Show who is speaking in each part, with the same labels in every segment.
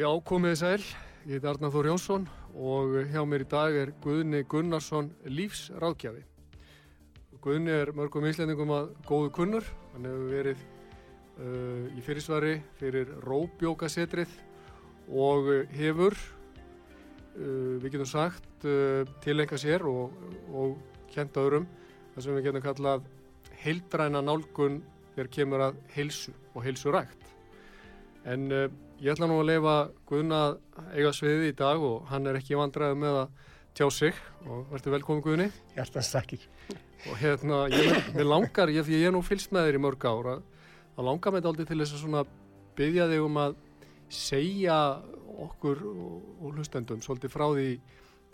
Speaker 1: Já, komiði sæl, ég heit Arnar Þór Jónsson og hjá mér í dag er Guðni Gunnarsson lífsráðgjafi. Guðni er mörgum íslendingum að góðu kunnur, hann hefur verið uh, í fyrirsvari fyrir Róbjókasetrið og hefur, uh, við getum sagt, uh, tilenga sér og, og kenta öðrum það sem við getum kallað heildræna nálgun þegar kemur að heilsu og heilsurækt. En uh, Ég ætla nú að leifa Guðna eiga sviði í dag og hann er ekki vandræðið með að tjá sig og verður velkominn Guðni.
Speaker 2: Hjartans takkir.
Speaker 1: Og hérna, ég, langar, ég, ég er nú fylst með þér í mörg ára, að langar mig aldrei til þess að svona byggja þig um að segja okkur og hlustendum svolítið frá því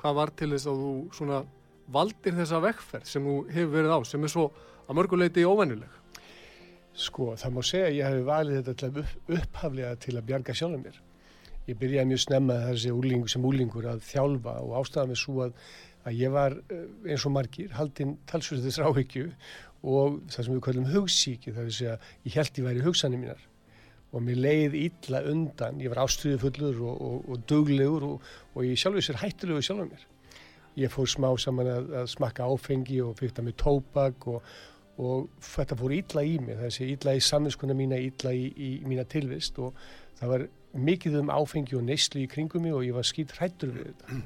Speaker 1: hvað var til þess að þú svona valdir þessa vekkferð sem þú hefur verið á, sem er svo að mörguleiti óvennileg.
Speaker 2: Sko, það má segja að ég hef valið þetta upp, upphaflega til að bjarga sjálfur mér. Ég byrjaði mjög snemma þessi úlingu sem úlingur að þjálfa og ástæða mig svo að, að ég var eh, eins og margir haldinn talsvöldsins ráhyggju og það sem við kallum hugsíki, það er að ég held ég væri hugsanir mínar og mér leiði ítla undan, ég var ástriðu fullur og, og, og duglegur og, og ég sjálfur sér hættulegu sjálfur mér. Ég fór smá saman að, að smakka áfengi og fyrta með tópak og og þetta fór ítla í mig, þessi ítla í samvinskuna mína, ítla í, í mína tilvist og það var mikið um áfengi og neyslu í kringum mig og ég var skýt hrættur við þetta.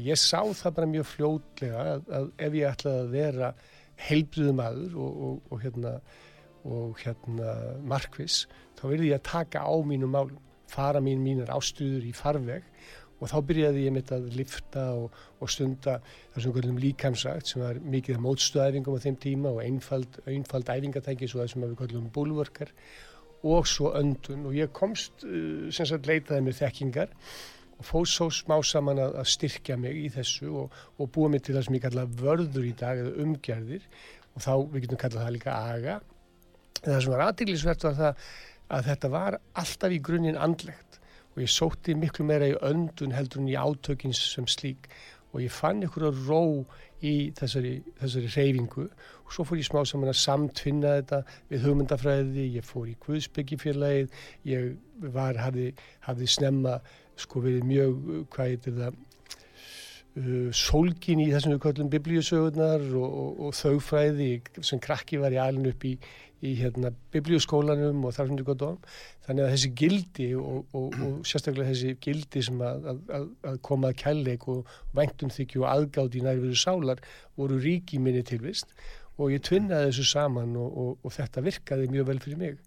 Speaker 2: Ég sá það bara mjög fljótlega að, að ef ég ætlaði að vera heilbriðum aður og, og, og, hérna, hérna markvis, þá verði ég að taka á mínum málum, fara mín mínar ástuður í farveg og þá byrjaði ég mitt að lifta og, og stunda þessum kvöldum líkamsagt sem var mikið af mótstuæfingum á þeim tíma og einfald, einfald æfingatæki svo það sem við kvöldum búlvörkar og svo öndun. Og ég komst uh, sem sagt leitaði með þekkingar og fóð svo smá saman að, að styrkja mig í þessu og, og búa mig til það sem ég kalla vörður í dag eða umgerðir og þá við getum kallað það líka aga. En það sem var aðdeglisvert var það að þetta var alltaf í grunninn andlegt og ég sótti miklu meira í öndun heldur en í átökins sem slík. Og ég fann að ró í þessari, þessari reyfingu og svo fór ég smá saman að samtvinna þetta við hugmyndafræði, ég fór í Guðsbyggjifélagið, ég var, hafði, hafði snemma sko verið mjög, hvað heitir það, uh, sólkin í þessum við kallum biblíusögurnar og, og, og þaugfræði sem krakki var í alin upp í, í hérna, biblíuskólanum og þar sem við gott á þannig að þessi gildi og, og, sérstaklega þessi gildi sem að, að, að koma að kærleik og væntumþykju og aðgátt í nærveru sálar voru ríki minni tilvist og ég tvinnaði þessu saman og þetta virkaði mjög vel fyrir mig.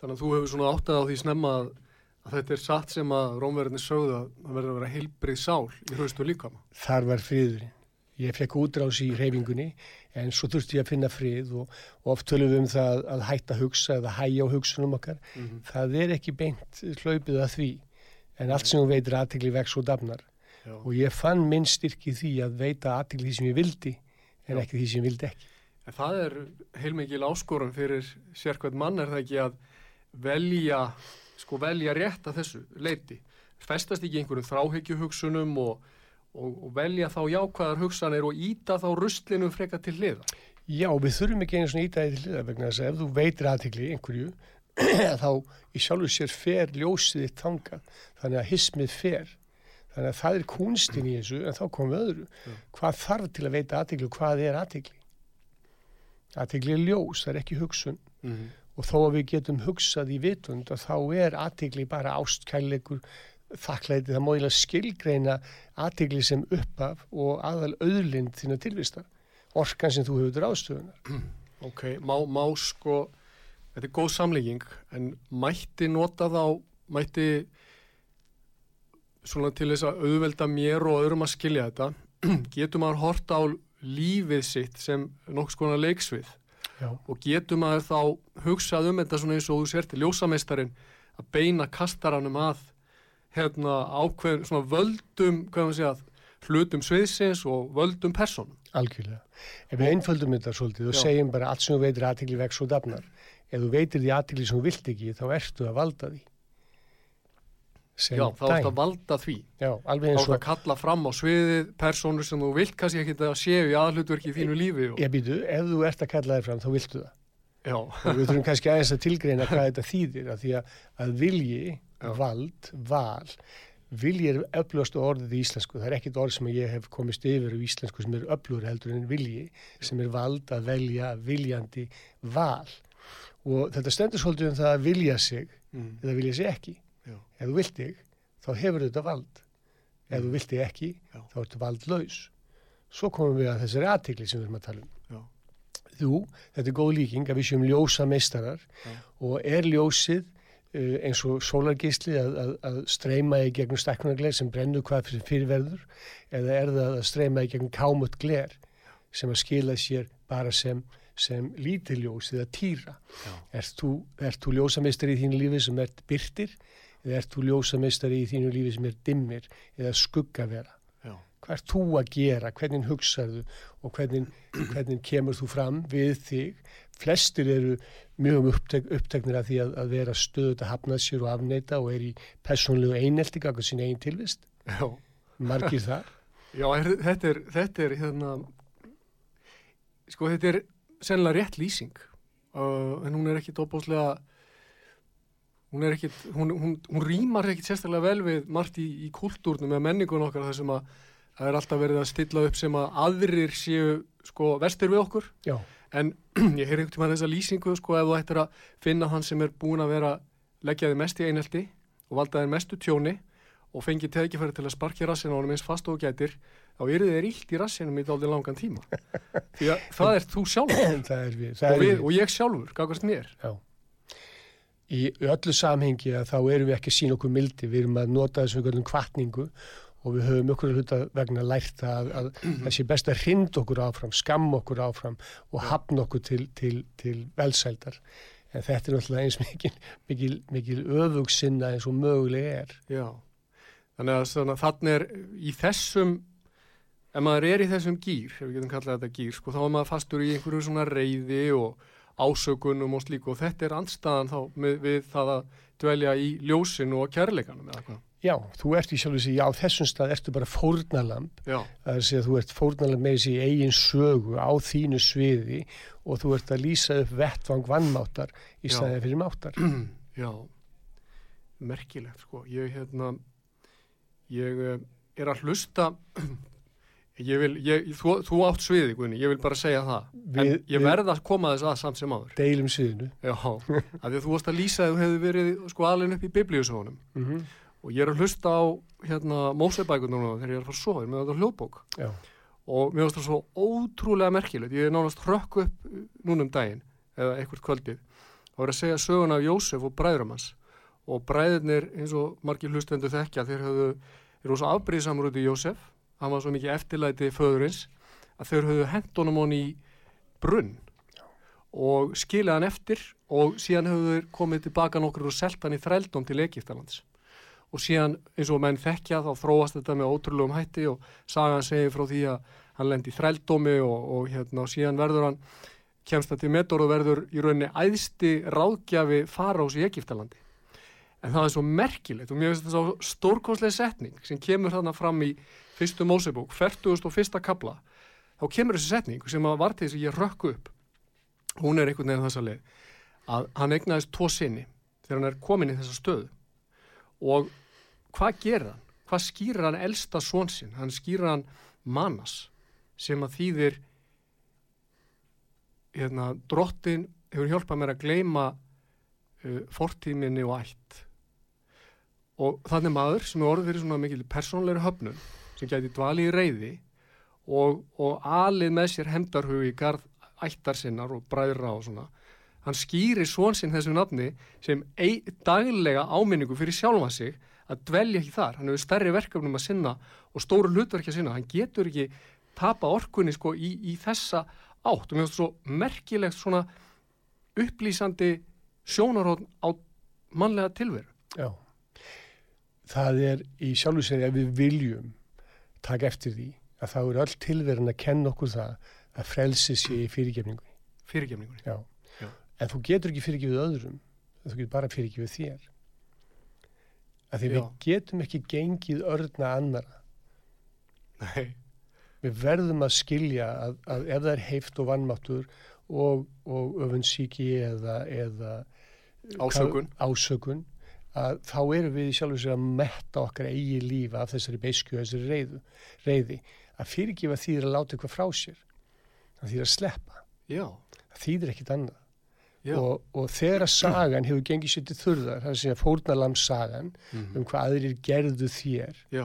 Speaker 1: Þannig að þú hefur svona áttað á því snemma að, að þetta er satt sem að rómverðinni sögðu að það verður að vera heilbrið sál í hraustu líkama
Speaker 2: Þar var friðurinn Ég fekk útrás í reyfingunni en svo þurfti ég að finna frið og, og oft tölum við um það að hætta að hugsa eða hægja á hugsunum okkar. Mm -hmm. Það er ekki beint hlaupið að því en allt sem þú veitir aðtegli vex og dafnar og ég fann minn styrki því að veita aðtegli því sem ég vildi en Já. ekki því sem ég vildi ekki.
Speaker 1: En það er heilmikið áskorum fyrir sérkvæmt mann er það ekki að velja, sko velja rétt að þessu leiti. Festast ekki einhverjum þráhyggjuhugsunum og og, og velja þá jákvæðar hugsanir og íta þá rustlinu freka til hliða.
Speaker 2: Já, við þurfum ekki einu svona ítaði til hliða vegna þess að ef þú veitir aðtikli einhverju þá í sjálfu sér fer ljósið þitt þangað þannig að hismið fer þannig að það er kunstin í þessu en þá komum við öðru. Já. Hvað þarf til að veita aðtikli og hvað er aðtikli? Aðtikli er ljós, það er ekki hugsun mm -hmm. Og þó að við getum hugsað í vitund og þá er aðtikli bara ástkærleikur þakklæti það móðilega skilgreina aðtegli sem uppaf og aðal auðlind þína tilvistar orkan sem þú hefur dráðstöðunar
Speaker 1: Ok, má, má sko, þetta er góð samlíking, en mætti nota þá, mætti svona til þess að auðvelda mér og öðrum að skilja þetta, getur maður hort á lífið sitt sem nokks konar leiksvið
Speaker 2: Já.
Speaker 1: og getur maður þá hugsað um þetta svona eins og þú sérti ljósameistarinn að beina kastaranum að hérna ákveðin svona völdum, hvað maður segja, hlutum sviðsins og völdum personum.
Speaker 2: Algjörlega. Ef við einföldum þetta svolítið og
Speaker 1: Já.
Speaker 2: segjum bara allt sem þú veitir aðtikli vex og dafnar. Ef þú veitir því aðtikli sem þú vilt ekki, þá ertu að valda því. Sem
Speaker 1: Já, þá ertu að valda því.
Speaker 2: Já, alveg
Speaker 1: Þá
Speaker 2: eins og
Speaker 1: að kalla fram á sviðið personur sem þú vilt kannski ekki að séu í aðhlutverki í þínu lífi. Og,
Speaker 2: ég býtu, ef þú ert að kalla þér fram, þá viltu það.
Speaker 1: já,
Speaker 2: Og við þurfum kannski aðeins að tilgreina hvað þetta þýðir, að því að, að vilji,
Speaker 1: Já.
Speaker 2: vald, val, vilji er öflugastu orðið í íslensku. Það er ekkit orð sem ég hef komist yfir á íslensku sem er öflugur heldur en vilji, sem er vald að velja, viljandi, val. Og þetta stendur svolítið um það að vilja sig
Speaker 1: mm,
Speaker 2: eða vilja sig ekki.
Speaker 1: Já,
Speaker 2: Ef þú vilt þig, þá hefur þetta vald. Ef þú vilt þig ekki,
Speaker 1: Já.
Speaker 2: þá ertu valdlaus. Svo komum við að þessari aðtikli sem við erum að tala um.
Speaker 1: já,
Speaker 2: Þú, þetta er góð líking að við séum ljósa meistarar og er ljósið uh, eins og sólargeisli að, að, að streyma í gegnum stakkunargler sem brennur hvað fyrir fyrirverður eða er það að streyma í gegnum kámut gler sem að skila sér bara sem, sem lítiljós eða týra. Ert þú, þú ljósameistari í þínu lífi sem ert byrtir ert þú ljósameistari í þínu lífi sem er dimmir eða skuggavera?
Speaker 1: já,
Speaker 2: Hvað ert þú að gera? Hvernig hugsaðu og hvernig, hvernig kemur þú fram við þig? Flestir eru mjög upptek, uppteknir af því að, að vera stöðut að hafna sér og afneita og er í persónlegu einelti gagað sín einn tilvist.
Speaker 1: já.
Speaker 2: Margir þar.
Speaker 1: Já, er, þetta, er, þetta er hérna, sko þetta er sennilega rétt lýsing, uh, en hún er ekkit óbúslega, hún er ekkit, hún, hún, hún rýmar ekkit sérstaklega vel við margt í, í kultúrnum eða menningun okkar þar sem að það er alltaf verið að stilla upp sem að aðrir séu sko vestir við okkur,
Speaker 2: Já,
Speaker 1: en ég heyr einhvern tímann þessa lýsingu sko ef þú ættir að finna hann sem er búin að vera leggjaði mest í einelti og valdaði mestu tjóni og fengi teðkifæri til að sparki rassinu á honum eins fast og gætir þá eru þeir illt í rassinum í dálítið langan tíma. Því að það er þú sjálfur.
Speaker 2: Er við.
Speaker 1: Og,
Speaker 2: er
Speaker 1: við, og ég sjálfur, gagast mér.
Speaker 2: Já. Í öllu samhengi að þá erum við ekki að sína okkur mildi, við erum að nota þessum einhverjum kvartningu og við höfum okkur hluta vegna lært að, að sé best að hrinda okkur áfram, skamma okkur áfram og hafna okkur til, til, til velsældar. En þetta er náttúrulega eins mikil, mikil, mikil öfugsinna eins og mögulega er.
Speaker 1: Já, þannig að svona, þannig er í þessum ef maður er í þessum gýr, ef við getum kallað þetta gýr sko, þá er maður fastur í einhverju svona reyði og ásökunum og slíku. Og þetta er andstaðan þá með, við það að dvelja í ljósinu og kærleikanum eða hvað.
Speaker 2: Já, þú ert í sjálf og sér, já, þessum stað ertu bara fórnalamb Það er að segja að þú ert fórnalega með þessi eigin sögu á þínu sviði og þú ert að lýsa upp vettvang vannmáttar í staðið fyrir máttar.
Speaker 1: já, merkilegt sko, ég hérna, ég eh, er að hlusta, ég vil, ég, þú, þú átt sviði Guðni, ég vil bara segja það, en
Speaker 2: Við-
Speaker 1: ég
Speaker 2: við-
Speaker 1: verð að koma þess að samt sem áður.
Speaker 2: Deilum sviðinu.
Speaker 1: Já, af því að þú varst að lýsa að þú hefði verið sko alveg upp í biblíusónum
Speaker 2: Mm -hmm.
Speaker 1: og ég er að hlusta á hérna Mósebækur núna þegar ég er að fara að sofa, ég er með þetta hljóðbók.
Speaker 2: Já,
Speaker 1: og mér finnst það svo ótrúlega merkilegt, ég er nánast hrökk upp núna um daginn eða eitthvað kvöldið. Og er að segja söguna af Jósef og bræðrum hans. Og bræðirnir eins og margir hlustendur þekkja þeir höfðu, í hann var svo mikið eftirlæti föðurins að þeir höfðu hent honum hon í brunn. Og skilja hann eftir og síðan höfðu þeir komið tilbaka nokkur og selt hann í þrældum til Egiptalands og síðan eins og menn þekkja þá þróast þetta með ótrúlegum hætti og sagan segir frá því að hann lendi í þrældómi og, og hérna og síðan verður hann kemst það til metor og verður í rauninni æðsti ráðgjafi farás í Egiptalandi en það er svo merkilegt og mér finnst þetta svo stórkonslega setning sem kemur þarna fram í fyrstu Mósebók, 41. kabla þá kemur þessi setning sem að var til þess að ég rökk upp hún er einhvern veginn þessa leið að hann egnaðist tvo sinni þegar hann er komin í þessa stöðu og hvað gerir hann? Hvað skýrir hann elsta svon sinn? Hann skýrir hann manas sem að þýðir hérna, drottin hefur hjálpað mér að gleyma uh, fortíminni og ætt og þannig maður sem er orðið fyrir svona mikil persónleiri höfnun sem gæti dvali í reyði og, og alið með sér hemdarhug í garð ættar sinnar og bræðra og svona. Hann skýrir svon sinn þessu nafni sem daglega áminningu fyrir sjálfa sig að dvelja ekki þar. Hann hefur stærri verkefnum að sinna og stóru hlutverki að sinna, hann getur ekki tapa orkunni sko í, í þessa átt. Og mér finnst svo merkilegt svona upplýsandi sjónaróðn á mannlega tilveru.
Speaker 2: Já, það er í sjálfu segja að við viljum taka eftir því að þá er öll tilverin að kenna okkur það að frelsi sé í fyrirgefningunni.
Speaker 1: fyrirgefningunni
Speaker 2: Já.
Speaker 1: Já.
Speaker 2: En þú getur ekki fyrirgefið öðrum, þú getur bara fyrirgefið þér. Að því
Speaker 1: Já.
Speaker 2: við getum ekki gengið örna annara.
Speaker 1: Nei,
Speaker 2: Við verðum að skilja að, að ef það er heift og vannmáttur og, og öfunnsíki eða, eða
Speaker 1: Ásökun.
Speaker 2: ásökun að þá erum við sjálf og sér að metta okkar eigi lífa af þessari beiskju, þessari reyðu, reyði. Að fyrirgefa þýðir að láta eitthvað frá sér. Það þýðir að sleppa.
Speaker 1: já,
Speaker 2: Það þýðir ekkit annað. Og, og þegar að sagan hefur gengið sér til þurðar, það er að segja fórnalamsagan
Speaker 1: mhm,
Speaker 2: um hvað aðrir gerðu þér,
Speaker 1: já,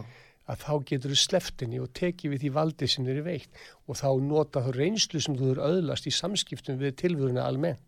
Speaker 2: að þá getur þú sleftinni og tekið við því valdi sem þeir eru veikt og þá nota þá reynslu sem þú eru öðlast í samskiptum við tilvöruna almennt.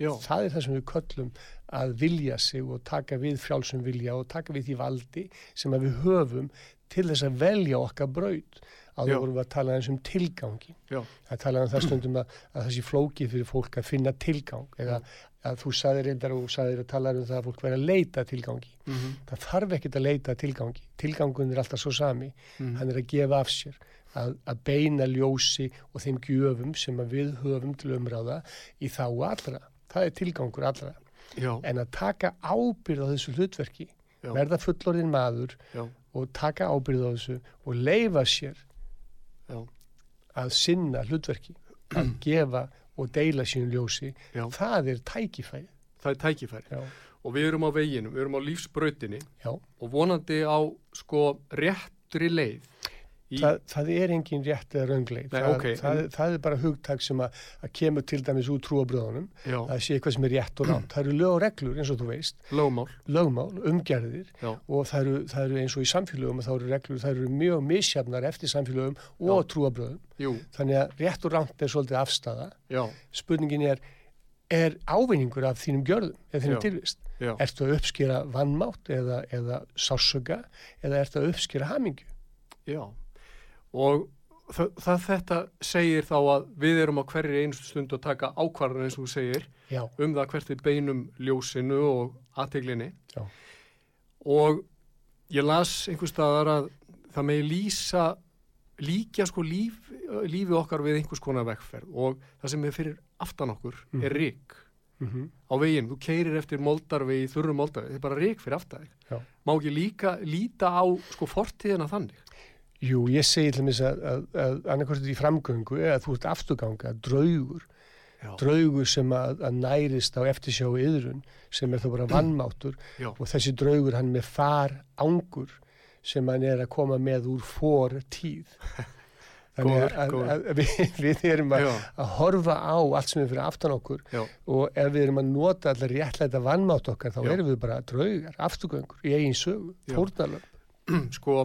Speaker 1: Já,
Speaker 2: Það er það sem við köllum að vilja sig og taka við frjálsum vilja og taka við því valdi sem að við höfum til þess að velja okkar braut.
Speaker 1: Já.
Speaker 2: Áður vorum að tala eins um tilgangi.
Speaker 1: já,
Speaker 2: Það talaði um það stundum að, að það sé flókið fyrir fólk að finna tilgang eða að þú saðir reyndar og saðir að tala um það að fólk verið að leita að tilgangi.
Speaker 1: mhm,
Speaker 2: Það þarf ekkert að leita að tilgangi. Tilgangun er alltaf svo sami.
Speaker 1: mhm,
Speaker 2: Hann er að gefa af sér, að, að beina ljósi og þeim gjöfum sem að við höfum til umráða í þá allra. Það er tilgangur allra.
Speaker 1: já,
Speaker 2: En að taka ábyrð á þessu hlutverki,
Speaker 1: já,
Speaker 2: verða fullorðin maður
Speaker 1: já,
Speaker 2: og taka ábyrð á þessu og leifa sér
Speaker 1: já,
Speaker 2: að sinna hlutverki, að gefa og deila sínu ljósi, það er tækifæri.
Speaker 1: það er tækifæri.
Speaker 2: Já,
Speaker 1: og við erum á veginum, við erum á lífsbrautinni
Speaker 2: já.
Speaker 1: og vonandi á sko réttri leið í,
Speaker 2: Það, það er engin rétt eða raungleik. Það,
Speaker 1: ok,
Speaker 2: það,
Speaker 1: en-
Speaker 2: það er bara hugtak sem að, að kemur til dæmis úr trúabröðunum, að sé eitthvað sem er rétt og rátt. Það eru lög og reglur eins og þú veist,
Speaker 1: lögmál
Speaker 2: lögmál, umgerðir
Speaker 1: já,
Speaker 2: og það eru, það eru eins og í samfélögum þá eru reglur, það eru mjög misjafnar eftir samfélögum og trúabröðum. Þannig að rétt og rátt er svolítið afstafa.
Speaker 1: já,
Speaker 2: Spurningin er, er ávinningur af þínum gjörðum eða þínum tilvist? Ertu að uppskera vannmátt eða, eða sásöka eða ertu að uppskera hamingju?
Speaker 1: já og það, þetta segir þá að við erum á hverju einustu stund að taka ákvarðan eins og þú segir
Speaker 2: Já,
Speaker 1: um það hvert við beinum ljósinu og aðteglinni og ég las einhver staðar að það megi lýsa líkja sko líf, lífi okkar við einhvers konar vekkferð og það sem er fyrir aftan okkur
Speaker 2: Mhm.
Speaker 1: er rík
Speaker 2: mm
Speaker 1: á veginn, þú keirir eftir moldarvegi, þurrum moldarvegi, þetta er bara rík fyrir aftan þig.
Speaker 2: Já.
Speaker 1: má ekki líka líta á sko fortíðina þannig
Speaker 2: Jú, ég segi til þess að, að, að annarkvæmst í framgöngu eða þú ert afturganga, draugur,
Speaker 1: já,
Speaker 2: draugur sem að, að nærist á eftirsjáu yðrun sem er þá bara vannmáttur.
Speaker 1: Já,
Speaker 2: og þessi draugur hann er með far ángur sem hann er að koma með úr for tíð. Þannig að, að, að við, við erum að, að horfa á allt sem er fyrir aftan okkur.
Speaker 1: Já,
Speaker 2: og ef við erum að nota allar réttlæta vannmátt okkar þá erum við bara draugar, afturgöngur í eigin sögu, fórnalöf.
Speaker 1: sko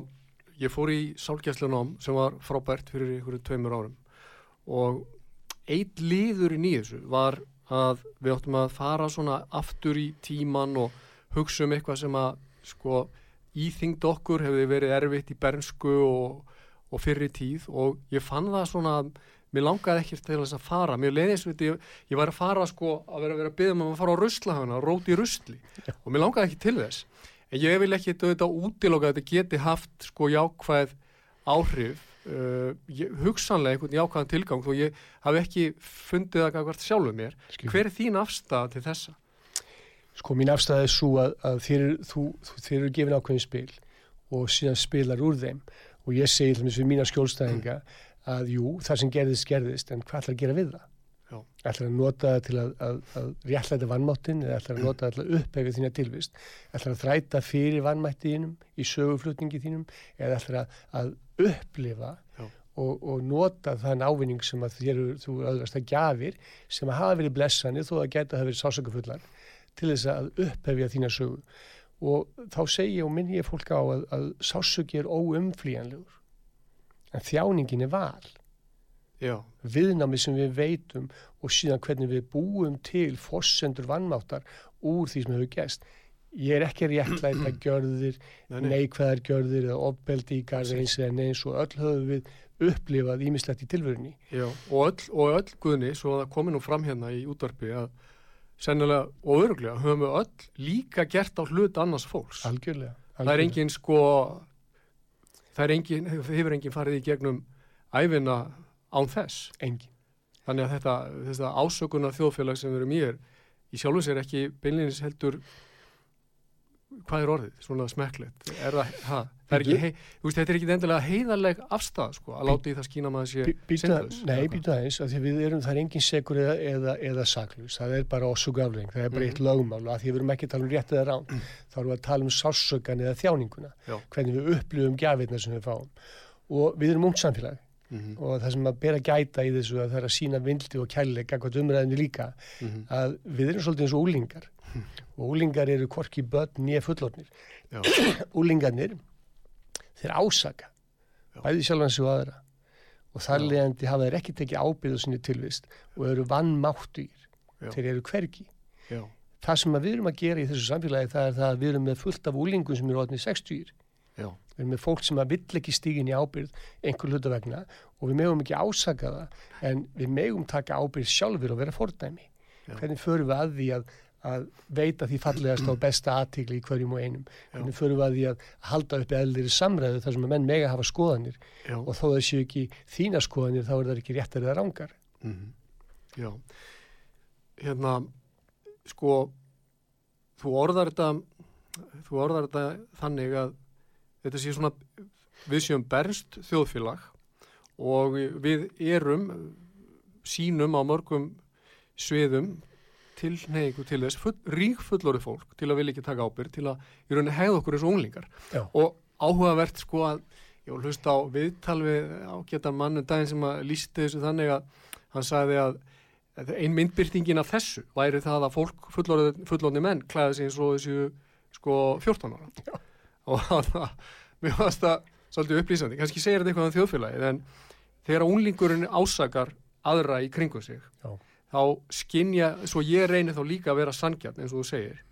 Speaker 1: ég fór í sálgæslunám sem var frábært fyrir einhverju tveimur árum. Og eitt liður í nýðusu var að við áttum að fara svona aftur í tíman og hugsa um eitthvað sem að sko íþyngd okkur hefði verið erfitt í bernsku og, og fyrri tíð. Og ég fann það svona að mér langaði ekkert til þess að fara. Mér leiðist við ég, ég var að fara sko að vera að vera að byggja um að fara á ruslahöfuna róti í rusli. Og mér langaði ekki til þess en ég vil ekki auðvitað útiloka að þetta geti haft sko jákvæð áhrif uh, ég, hugsanlega einhvern jákvæðan tilgang og ég hafi ekki fundið það hvert sjálfuð mér
Speaker 2: Skil.
Speaker 1: hver er þín afstæða til þessa?
Speaker 2: Sko mín afstæða er svo að, að þér, þú, þér eru gefin ákveðin spil og síðan spilar úr þeim og ég segi til þess við mína skjólstæðinga að jú, það sem gerðist gerðist en hvað ætlar að gera við það? Ætlar að nota það til að, að, að réttlæta vannmáttin eða ætlar að nota það til að upphefja þína tilvist? Ætlar að þræta fyrir vannmætti þínum í söguflutningi þínum eða ætlar að, að upplifa og, og nota þann ávinning sem að þér þú öðvast að gjafir sem að hafa verið blessanir þó að geta það verið sásökufullar til þess að upphefja þína sögu. Og þá segi ég og minn ég fólk á að, að sásöki er óumflýjanlegur en þjáningin er val
Speaker 1: Já,
Speaker 2: viðnámi sem við veitum og síðan hvernig við búum til fossendur vannmáttar úr því sem hefur gæst. Ég er ekki réttlæta gjörðir,
Speaker 1: nei, nei,
Speaker 2: neikvæðar gjörðir eða garð eins eða neins og öll höfum við upplifað ímislegt í tilverunni.
Speaker 1: já, og öll, og öll guðni, svo að það komi nú fram hérna í útvarpi að sennilega og öruglega höfum við öll líka gert á hlut annars fólks.
Speaker 2: Algjörlega.
Speaker 1: Það er
Speaker 2: algjörlega.
Speaker 1: engin sko, það er engin, hefur engin farið í gegnum æfina án þess.
Speaker 2: Engin.
Speaker 1: Þannig að þetta, þetta ásökunar þjóðfélag sem við erum í er í sjálfum sér ekki beinleginis heldur hvað er orðið, svona smekklegt er það, ha, það er ekki hei, þú veist, þetta er ekki endilega heiðarleg afstæð sko, að láta í það skína maður sé syndlaus.
Speaker 2: Nei, býta aðeins, af því að við erum, það er engin segur eða, eða, eða saklus, það er bara ossugafling, það er bara
Speaker 1: Mhm.
Speaker 2: eitt lögmál og að því að við erum ekki að tala um rétt eða rán, þá erum við að tala um sársökan eða þjáninguna,
Speaker 1: Já.
Speaker 2: hvernig við upplifum gjafirna sem við fáum. Og við erum ungt samfélag
Speaker 1: Mhm,
Speaker 2: og það sem að bera gæta í þessu að það er að sína vindli og kærleika, hvað umræðinni líka,
Speaker 1: mhm,
Speaker 2: að við erum svolítið eins og úlingar og úlingar eru korki börn nýja fullornir. Úlingarnir, þeir ásaka,
Speaker 1: Já.
Speaker 2: bæði sjálfan sig og aðra. Og þar leðandi hafa þeir ekki tekið ábyrðu sinni tilvist og eru vannmáttugir, þeir eru hvergi.
Speaker 1: já,
Speaker 2: Það sem við erum að gera í þessu samfélagi það er það að við erum með fullt af úlingum sem eru orðnið 60
Speaker 1: já,
Speaker 2: við erum með fólk sem að vill ekki stígin í ábyrð einhver hluta vegna og við megum ekki ásaka það en við megum taka ábyrð sjálfur og vera fordæmi.
Speaker 1: Já.
Speaker 2: hvernig förum við að því að, að veita því fallegast og besta aðtigli í hverjum og einum? Hvernig förum við að því að halda upp eðlir samræðu þar sem að menn mega hafa skoðanir?
Speaker 1: Já,
Speaker 2: og þó það séu ekki þína skoðanir þá er það ekki réttar eða rángar
Speaker 1: mhm, já. Hérna, sko, þú orðar þetta, þú orðar þetta þannig að þetta sé svona, við séum bernst þjóðfélag og við erum, sínum á mörgum sviðum tilneigu til þess, full, rík fullorið fólk til að vilja ekki taka ábyrg, til að í rauninni hegða okkur eins og unglingar.
Speaker 2: Já.
Speaker 1: Og áhugavert sko að, ég var hlust á viðtal við ágættan mann um daginn sem að lísti þessu þannig að hann sagði að að ein myndbyrtingin af þessu væri það að fólk fullorðni menn klæði sig eins og þessu sko 14 ára.
Speaker 2: Já.
Speaker 1: Og mér varst það svolítið upplýsandi, kannski segir þetta eitthvað um þjóðfélagið en þegar unglingurinn ásakar aðra í kringum sig
Speaker 2: Já.
Speaker 1: þá skinja, svo ég reynir þá líka að vera sangjarn eins og þú segir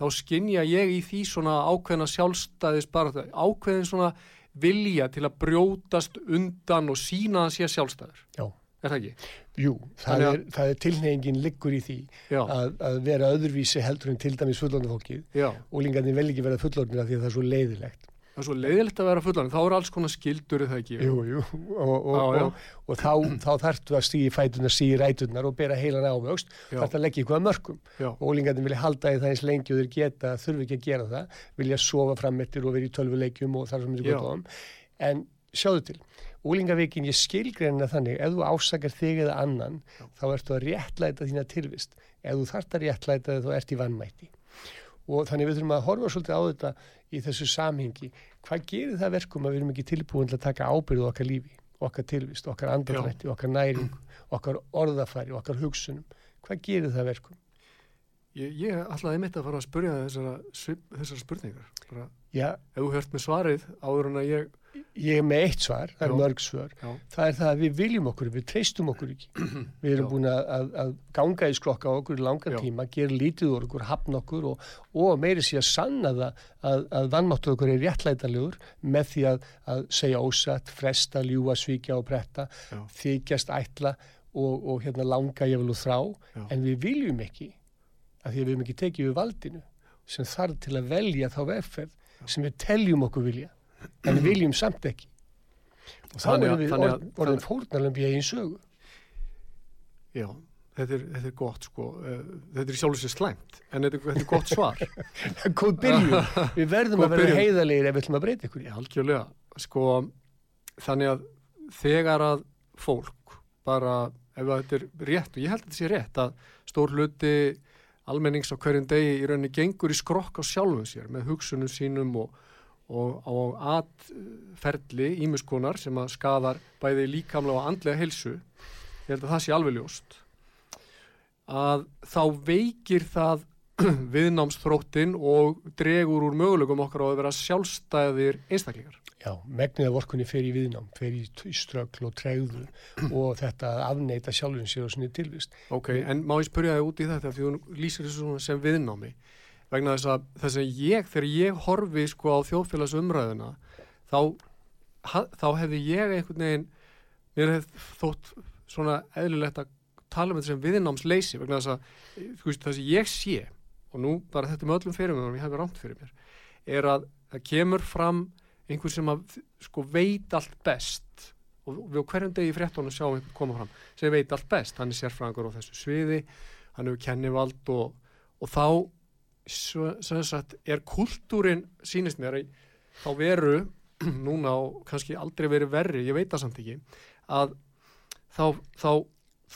Speaker 1: þá skinja ég í því svona ákveðna sjálfstæðis bara ákveðin svona vilja til að brjótast undan og sína að sé sjálfstæður
Speaker 2: Já.
Speaker 1: Er það ekki?
Speaker 2: Jú, það er, er tilnefingin liggur í því að, að vera öðruvísi heldur en til dæmis fullorðinu fólkið.
Speaker 1: Já,
Speaker 2: úlingarnir vel ekki vera fullorðnir af því að það er svo leiðilegt
Speaker 1: það er svo leiðilegt að vera fullan þá er alls konar skildur er það ekki?
Speaker 2: Jú, jú, og, og,
Speaker 1: Já,
Speaker 2: og, og þá, þá þarftu að stígi fætunar, stígi rætunar og bera heilan ávöxt,
Speaker 1: Já.
Speaker 2: þarftu að leggja ykkur að mörkum.
Speaker 1: Já,
Speaker 2: Og ólingarnir vilja halda í það eins lengi og þeir geta, þurfi ekki að gera það, vilja sofa frammettir og vera í tölvuleikjum og þar sem
Speaker 1: Já.
Speaker 2: Ólingavikin ég skilgreina þannig, ef þú ásakar þig eða annan,
Speaker 1: Já.
Speaker 2: þá ertu að réttlæta þína tilvist. Ef þú þart að réttlæta þig, þá ert í vannmætti. Og þannig við þurfum að horfa svolítið á þetta í þessu samhengi. Hvað gerir það verkum að við erum ekki tilbúin til að taka ábyrðu okkar lífi, okkar tilvist, okkar andadrætti, okkar næring, okkar orðafæri, okkar hugsunum? Hvað gerir það verkum?
Speaker 1: ég, ég ætlaði mitt að fara að spurja þessara, svip- þessar spurningar bara, ef þú hört með svarið áður en að ég
Speaker 2: ég er með eitt svar, það er mörg svar. Það er það að við viljum okkur, við treystum okkur ekki. Við erum búin að, að, að ganga í sklokka okkur í langan
Speaker 1: Já.
Speaker 2: tíma, gera lítið okkur, hafna okkur og, og meiri sé að sanna það að, að vannmáttu okkur er réttlætanlegur með því að, að segja ósatt, fresta, ljúa, svíkja og bretta,
Speaker 1: Já.
Speaker 2: þykjast ætla og, og hérna langa ég vil og þrá,
Speaker 1: Já.
Speaker 2: en við viljum ekki að því að við höfum ekki tekið við valdinu sem þarf til að velja þá vegferð sem við teljum okkur vilja, en viljum samt ekki. Og þá erum við orð- orðin fórnarlömb í eigin sögu.
Speaker 1: já þetta er, þetta er gott sko eh, þetta er í sjálf sér slæmt en þetta, er- þetta er gott svar
Speaker 2: Góð byrjun. Við verðum að vera
Speaker 1: byrjun.
Speaker 2: heiðarlegir ef við ætlum að breyta ykkur.
Speaker 1: Já, algjörlega. Sko, þannig að þegar að fólk bara, ef þetta er rétt, og ég held að þetta sé rétt, að stór hluti almennings á hverjum degi í rauninni gengur í skrokk á sjálfum sér með hugsunum sínum og, og á atferli ímuskonar sem að skadar bæði líkamlega og andlega heilsu. Ég held að það sé alveg ljóst. Að þá veikir það viðnámsþróttin og dregur úr möguleikum okkar á að vera sjálfstæðir einstaklingar.
Speaker 2: Já, megnið af orkunni fer í viðnám, fer í ströggl og tregðu og þetta að afneita sjálfum sér og sinni tilvist.
Speaker 1: Ok, en má ég spyrja þig út í þetta því þú lýsir þessu svona sem viðnámi vegna þess að þess að ég, þegar ég horfi sko á þjóðfélagsumræðuna þá, þá hefði ég einhvern veginn mér hefði þótt svona eðlilegt að tala um þetta sem viðnámsleysi vegna þess að veist, það sem ég sé og nú bara þetta með öllum fyrir mér og ég hefði rámt fyrir mér er að það kemur fram einhver sem að sko veit allt best og við á hverjum degi fréttónu sjáum einhvern koma fram sem veit allt best, hann er sérfræðingur á þessu sviði, hann hefur kennivald og, og þá sem sagt er kultúrin sínist mér að þá veru núna og kannski aldrei verið verri, ég veit það samt ekki að þá, þá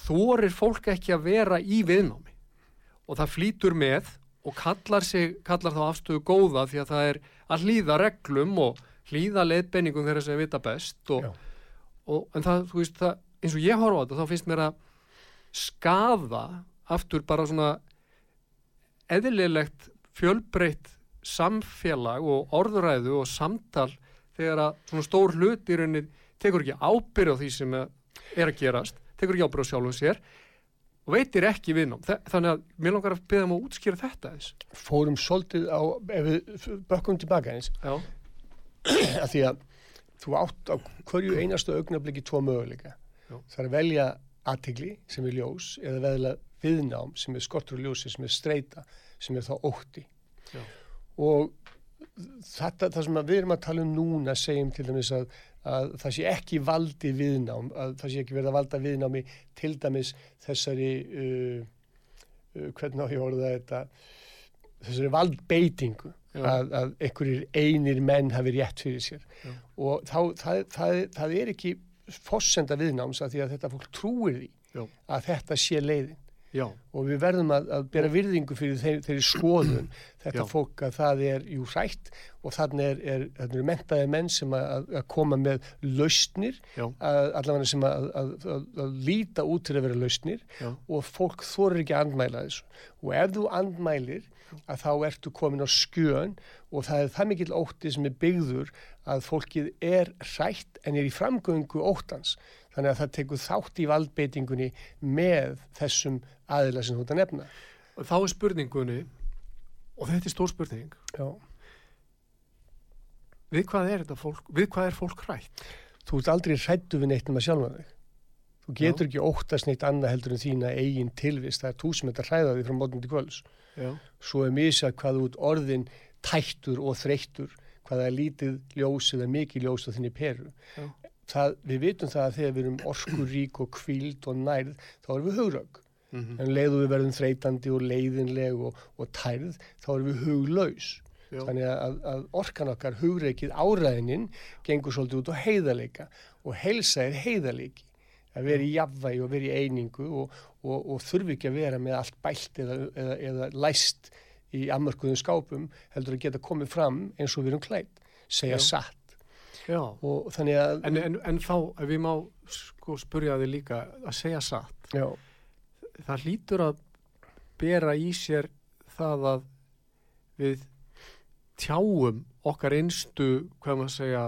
Speaker 1: þorir fólk ekki að vera í viðnámi. Og það flýtur með og kallar, sig, kallar þá afstöðu góða því að það er að hlýða reglum og hlýða leiðbenningum þeirra sem vita best og, og, en það, þú veist, það, eins og ég horfa á þetta þá finnst mér að skaða aftur bara svona eðlilegt fjölbreytt samfélag og orðuræðu og samtal þegar að svona stór hlut í rauninni tekur ekki ábyrð á því sem er að gerast, tekur ekki ábyrð á sjálfum sér og veitir ekki viðnám. Þa- Þannig að mér langar að beða um að útskýra þetta eins.
Speaker 2: Fórum svolítið á, ef við bökkum tilbaka eins, að því að þú átt á hverju einastu augnabliki tvo möguleika.
Speaker 1: Já.
Speaker 2: Það er að velja aðtegli sem er ljós eða veðla viðnám sem er skortur og ljósi sem er streyta sem er þá ótti.
Speaker 1: Já.
Speaker 2: Og þetta, það sem við erum að tala um núna segjum til dæmis að, að það sé ekki valdi viðnám, að það sé ekki verið að valda viðnámi til dæmis þessari, uh, uh, hvernig á ég orða þetta, þessari valdbeitingu að, að einhverjir einir menn hafi rétt fyrir sér
Speaker 1: Já.
Speaker 2: og þá, það, það, það er ekki fossenda viðnáms að því að þetta fólk trúir því
Speaker 1: Já.
Speaker 2: að þetta sé leiðin
Speaker 1: já,
Speaker 2: og við verðum að, að bera virðingu fyrir þeir, þeirri skoðun. Þetta
Speaker 1: Já.
Speaker 2: fólk að það er jú hrætt og þannig er, er, þannig er mentaði menn sem að, að koma með lausnir, allavega sem að, að, að, að líta út til að vera lausnir
Speaker 1: já,
Speaker 2: og fólk þorir ekki að andmæla þessu. Og ef þú andmælir að þá ertu komin á skjön og það er það mikill ótti sem er byggður að fólkið er hrætt en er í framgöngu óttans þannig að það tekur þátt í valdbeitingunni með þessum aðila sem þú að nefna.
Speaker 1: Og þá er spurningunni og þetta er stór spurning
Speaker 2: Já.
Speaker 1: við hvað er þetta fólk, við hvað er fólk hrætt?
Speaker 2: Þú ert aldrei hrættu við neitt um að sjálfa þig. Þú getur ekki óttast neitt annað heldur en þína eigin tilvist. Það er þú sem þetta hræða því frá mótum til kvöls
Speaker 1: já,
Speaker 2: svo er misað hvað ert orðin tættur og þreyttur hvað það er lítið ljós eða mikið ljós á þinni peru.
Speaker 1: Já.
Speaker 2: Það, við vitum það að þegar við erum orkurík og kvíld og nærð, þá erum við hugrögg.
Speaker 1: mm
Speaker 2: En leiðu við verðum þreytandi og leiðinleg og, og tærð, þá erum við huglaus.
Speaker 1: já,
Speaker 2: Þannig að, að orkan okkar, hugreikið, áræðinin, gengur svolítið út á heiðarleika og heilsa er heiðarleiki. Að vera í jafnvægi og vera í einingu og, og, og þurfi ekki að vera með allt bælt eða, eða, eða læst í ammörkuðum skápum, heldur að geta komið fram eins og við erum klætt, segja
Speaker 1: Já.
Speaker 2: satt. Og þannig að,
Speaker 1: En, en, en þá, ef við má sko spurja þig líka að segja satt
Speaker 2: já,
Speaker 1: það hlýtur að bera í sér það að við tjáum okkar einstu, hvað maður að segja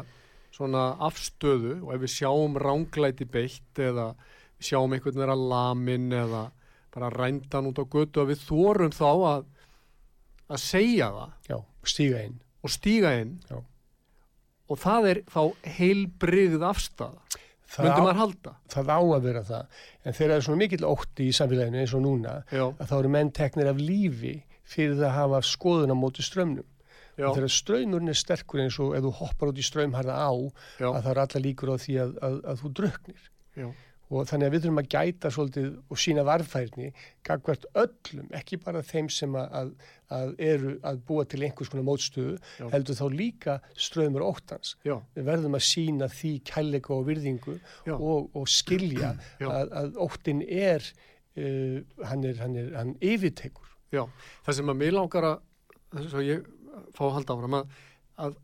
Speaker 1: svona afstöðu og ef við sjáum ránglæti beitt eða við sjáum einhvern vera lamin eða bara rændan út á götu að við þorum þá að að segja það
Speaker 2: já, stíga inn.
Speaker 1: og stíga inn
Speaker 2: Já.
Speaker 1: Og það er þá heilbrigð afstæða
Speaker 2: Það á, það á að vera það. En þegar það er svona mikill ótti í samfélaginu eins og núna,
Speaker 1: já,
Speaker 2: að þá eru menn teknir af lífi fyrir það að hafa skoðun á móti strömmnum.
Speaker 1: já,
Speaker 2: Og þegar ströymurinn er sterkur eins og ef þú hoppar út í ströymharða á,
Speaker 1: já,
Speaker 2: að það eru alla líkur á því að, að, að þú druknir. Og þannig að við þurfum að gæta svolítið og sína varfærni, gagvart öllum, ekki bara þeim sem að, að, eru að búa til einhvers konar mótstöðu,
Speaker 1: Já.
Speaker 2: heldur þá líka ströymur óttans.
Speaker 1: já,
Speaker 2: Við verðum að sína því kærleika og virðingu og, og skilja að, að óttin er, uh, hann er, hann er, hann yfirtekur.
Speaker 1: Já, það sem að mér langar að þess að ég fá að halda áfram að, að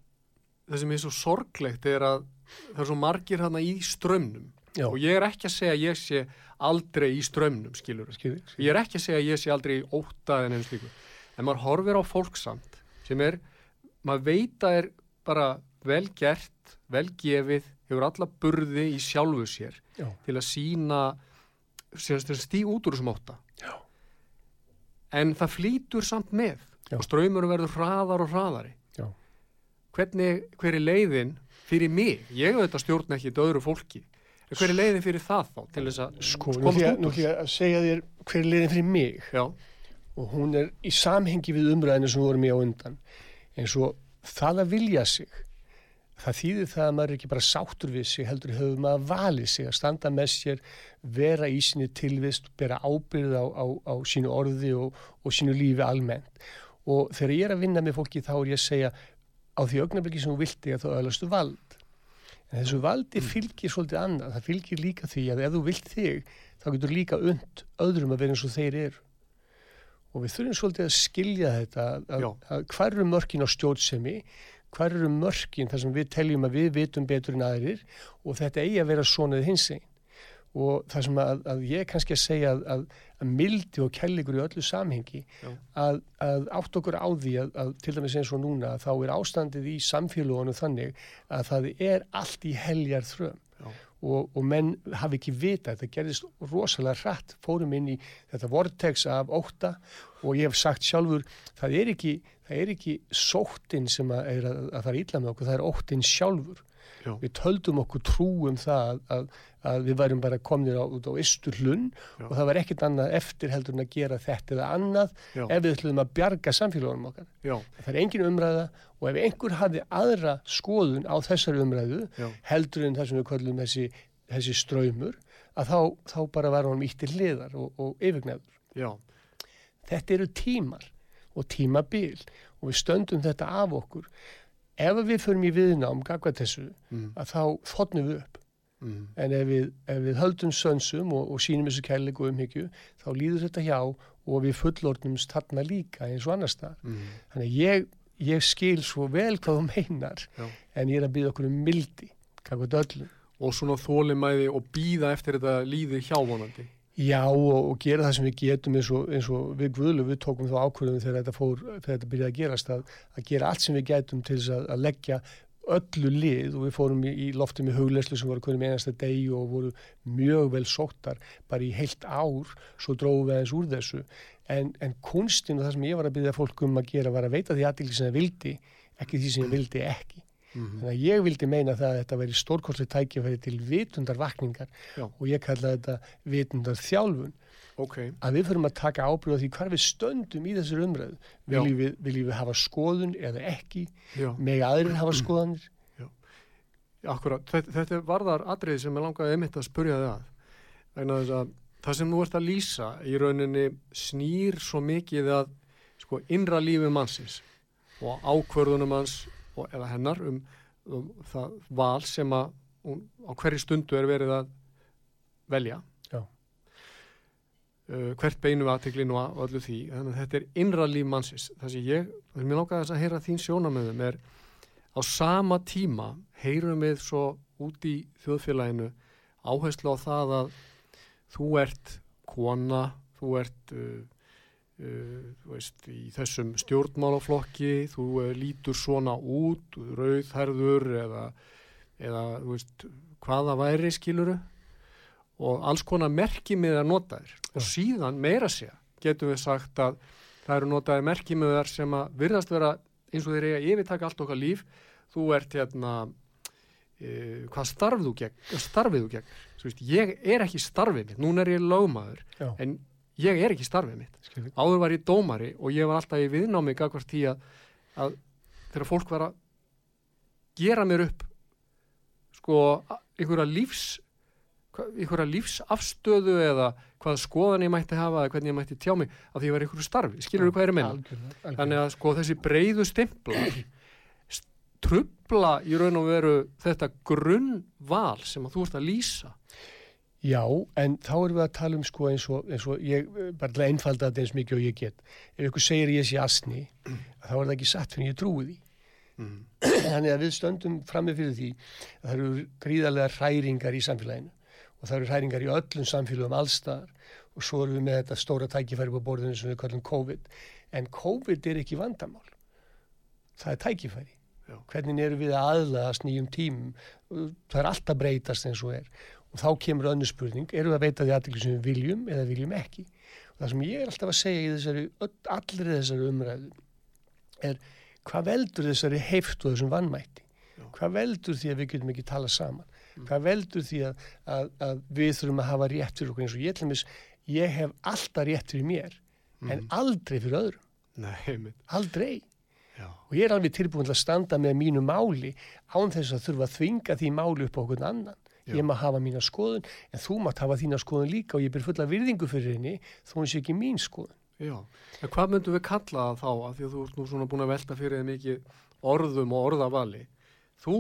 Speaker 1: það sem er svo sorglegt er að það er svo margir hana í strömmnum
Speaker 2: Já,
Speaker 1: og ég er ekki að segja að ég sé aldrei í strömmnum, skilur ég er ekki að segja að ég sé aldrei í óta en einu slíku, en maður horfir á fólk samt sem er, maður veit að er bara vel gert, vel gefið, hefur alla burði í sjálfu sér
Speaker 2: Já.
Speaker 1: til að sína stíg út úr þessum óta.
Speaker 2: Já.
Speaker 1: En það flýtur samt með og ströymur verður hraðar og hraðari. Hvernig, hver er leiðin fyrir mig? Ég veit að stjórna ekki döðru fólki. En hver er leiðin fyrir það þá til þess að
Speaker 2: Sko, nú
Speaker 1: komast
Speaker 2: ég-
Speaker 1: út
Speaker 2: nú
Speaker 1: úr?
Speaker 2: ætla ég að segja þér hver er liðin fyrir mig.
Speaker 1: Já,
Speaker 2: og hún er í samhengi við umræðinu sem vorum í á undan. Eins og það að vilja sig það þýðir það að maður er ekki bara sáttur við sig heldur hefur maður valið sig að standa með sér, vera í sinni tilvist, bera ábyrð á, á, á sínu orði og, og sínu lífi almennt. Og þegar ég er að vinna með fólki þá er ég að segja á því augnabliki sem þú vilti að þá öðlastu vald en þessu valdi fylgir svolítið annað, það fylgir líka því að ef þú vilt þig þá getur líka und öðrum að vera eins og þeir eru. Og við þurfum svolítið að skilja þetta að, að hvar eru mörkin á stjórnsemi hvar eru mörkin þar sem við teljum að við vitum betur en aðrir og þetta eigi að vera svona eða hins einn og það sem að, að ég kannski að segja að, að, að mildi og kærleikur í öllu samhengi að, að átt okkur á því að, að til dæmis eins og núna þá er ástandið í samfélagunum þannig að það er allt í heljar þröm. Og, og menn hafi ekki vita þetta gerðist rosalega hratt. Fórum inn í þetta vortex af óta og ég hef sagt sjálfur það er ekki, það er ekki sóttin sem að, er að, að það er illa með okkur það er óttin sjálfur
Speaker 1: Já.
Speaker 2: við töldum okkur trú um það að, að við værum bara komnir á, út á ystur hlunn og það var ekkert annað eftir heldur en að gera þetta eða annað
Speaker 1: Já.
Speaker 2: ef við ætlum að bjarga samfélagunum okkar
Speaker 1: já,
Speaker 2: það er engin umræða og ef einhver hafði aðra skoðun á þessari umræðu heldur en það sem við kallum þessi, þessi ströymur að þá, þá bara var hann ítti hliðar og, og yfirgnæður. Þetta eru tímar og tímabil og við stöndum þetta af okkur. Ef við förum í viðnám gagvað þessu
Speaker 1: mm,
Speaker 2: að þá þotnum við upp
Speaker 1: mm,
Speaker 2: en ef við, ef við höldum sönsum og, og sínum þessu kærleiku og umhyggju þá líður þetta hjá og við fullornumst þarna líka eins og annars staðar.
Speaker 1: mm,
Speaker 2: Þannig ég, ég skil svo vel hvað þú meinar
Speaker 1: Já.
Speaker 2: en ég er að byggja okkur um mildi, gagvað öllum.
Speaker 1: og svona þólimæði og býða eftir þetta líði hjávonandi.
Speaker 2: Já og, og gera það sem við getum eins og, eins og við Guðlu við tókum þá ákvörðum þegar þetta fór, þegar þetta byrjaði að gerast að, að gera allt sem við getum til þess að, að leggja öllu lið og við fórum í, í loftum í hugleyslu sem voru hvernig með einasta degi og voru mjög vel sóttar bara í heilt ár svo dróðum við eins úr þessu. En, en kunstin og það sem ég var að byrja fólk um að gera var að veita því aðdýrli sem það vildi ekki því sem það vildi ekki
Speaker 1: Mm
Speaker 2: Þannig að ég vildi meina það að þetta veri stórkostið tækifæri til vitundar vakningar
Speaker 1: Já.
Speaker 2: og ég kalla þetta vitundar þjálfun
Speaker 1: Ok,
Speaker 2: að við fyrir að taka ábyrðu á því hvar við stöndum í þessari umræðu. Viljum við, viljum við hafa skoðun eða ekki,
Speaker 1: já,
Speaker 2: mega aðrir hafa skoðanir?
Speaker 1: akkurat. Þetta, þetta varðar atriði sem ég langaði einmitt að spurja þig að. Þess að það sem þú ert að lýsa í rauninni snýr svo mikið að sko innra lífi mannsins og ákvörðunum hans og, eða hennar um, um það val sem að hún, á hverju stundu er verið að velja. Uh, hvert beinu aðteklin og öllu því. Þannig að þetta er innra líf mannsins. Það sem ég, sem ég langaði þess að heyra þín sjónamöðum er á sama tíma heyrum við svo út í þjóðfélaginu áherslu á það að þú ert kona, þú ert uh, veist, í þessum stjórnmálaflokki, þú uh, lítur svona út, rauðherður eða, eða veist, hvaða væri skiluru og alls konar merkimiðar notaðir. Og síðan meira segja getum við sagt að það eru notaðir merkimiðar sem að virðast vera eins og þeir eiga yfirtaka allt okkar líf þú ert hérna e, hvað starf þú gegn, starfið þú gegn? Veist, ég er ekki starfið mitt, núna er ég lögmaður
Speaker 2: Já.
Speaker 1: en ég er ekki starfið mitt
Speaker 2: Skilur.
Speaker 1: áður var ég dómari og ég var alltaf í viðnámi gagvart því að, að þegar fólk var að gera mér upp sko einhverja lífs einhverja lífsafstöðu eða hvaða skoðan ég mætti hafa eða hvernig ég mætti tjá mig af því ég var einhverju starfi, skilur þú hvað er að menna þannig að sko þessi breyðu stimpla trubla í raun og veru þetta grunnval sem að þú ert að lýsa
Speaker 2: Já, en þá erum við að tala um sko eins og, eins og ég, eh, bara einfalda þetta eins mikið og ég get. Ef ykkur segir ég sé asni, þá er það ekki satt fyrir ég trúi því.
Speaker 1: mm.
Speaker 2: Þannig að við stöndum frammi fyrir því að það eru gríðarlega hræringar í samfélaginu og það eru hræringar í öllum samfélagum allstaðar og svo erum við með þetta stóra tækifæri på borðinu sem við kallum COVID. En COVID er ekki vandamál. Það er tækifæri.
Speaker 1: Já.
Speaker 2: hvernig eru við að aðlaðast nýjum tímum það er alltaf breytast eins og er og þá kemur önnu spurning, eru við að veita því aðdekli sem við viljum eða viljum ekki? Og það sem ég er alltaf að segja í þessari allir þessari umræðu er hvað veldur þessari heift og þessum vannmætti hvað veldur því að við getum ekki tala saman?
Speaker 1: Mm.
Speaker 2: hvað veldur því að, að, að við þurfum að hafa rétt fyrir okkur eins og ég til dæmis, ég hef alltaf rétt fyrir mér en
Speaker 1: Mhm.
Speaker 2: aldrei fyrir öðrum,
Speaker 1: Nei,
Speaker 2: aldrei.
Speaker 1: Já.
Speaker 2: og ég er alveg tilbúin til að standa með mínu máli án þess að þurfa að þvinga því máli upp á okkur annan
Speaker 1: Já.
Speaker 2: ég maður hafa mína skoðun en þú mátt hafa þína skoðun líka og ég ber fulla virðingu fyrir henni þó hún sé ekki mín skoðun
Speaker 1: Já, en hvað myndum við kalla það þá að því að þú ert nú svona búin að velta fyrir þig mikið orðum og orðavali þú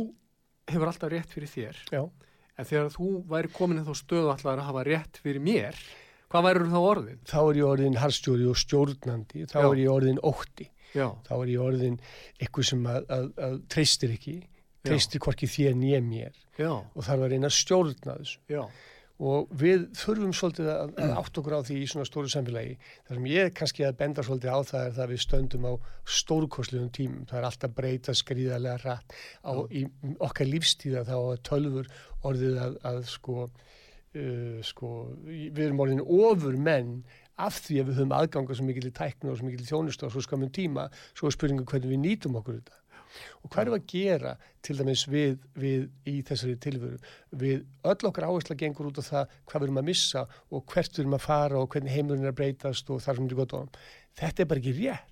Speaker 1: hefur alltaf rétt fyrir þér
Speaker 2: Já.
Speaker 1: en þegar þú væri komin þá stöðu allar að hafa rétt fyrir mér hvað væri þá orðin?
Speaker 2: þá er ég orðin harstjóri og stjórnandi þá
Speaker 1: Já.
Speaker 2: er ég orðin ótti
Speaker 1: Já,
Speaker 2: þá er ég orðin eitthvað sem að, að, að treystir ekki treystir hvorki þér nýja mér.
Speaker 1: Já,
Speaker 2: og þarf að reyna að stjórna þessu.
Speaker 1: Já,
Speaker 2: og við þurfum svolítið að, að átt okkur á því í svona stóru samfélagi. Þar sem ég kannski að benda svolítið á það er það að við stöndum á stórkostlegum tímum. Það er alltaf breyta skrýðarlega rætt á í okkar lífstíða þá að tölfur orðið að, að sko, uh, sko við erum orðin ofur menn af því að við höfum aðganga svo mikil í tæknu og svo mikil í þjónustu og svo skamum tíma. Svo er spurningum hvernig við nýtum okkur þetta og hvað við að gera til dæmis við, við í þessari tilveru? Við öll okkar áhersla gengur út á það hvað við erum að missa og hvert við erum að fara og hvernig heimurinn er að breytast og þar sem við erum gott á þetta er bara ekki rétt.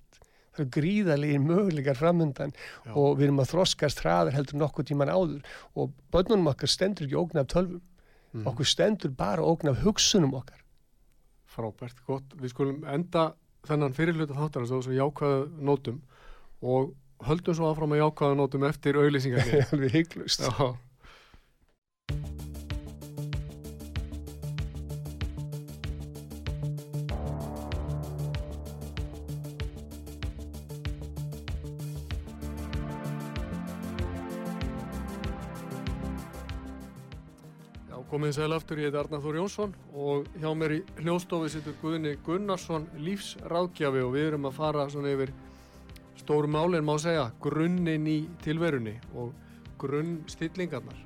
Speaker 2: Það eru gríðarlegir möguleikar framöndan
Speaker 1: Já.
Speaker 2: og við erum að þroskast hraðar heldur nokkuð tíman áður. Og börnunum okkar stendur ekki ógn af tölvum.
Speaker 1: Mm.
Speaker 2: okkur stendur bara ógn af hugsunum okkar.
Speaker 1: Frábært, gott. Við skulum enda þennan fyrirluta þáttar á þessum jákvæðu nótum og höldum svo áfram að jákvæðu nótum eftir auðlýsingar
Speaker 2: alveg hygglust
Speaker 1: Já. Komið sæl aftur, ég heit Arnar Þór Jónsson og hjá mér í hljóstofi situr Guðni Gunnarsson lífsráðgjafi og við erum að fara svona yfir stóru málinn má segja, grunnin í tilverunni og grunnstillingarnar.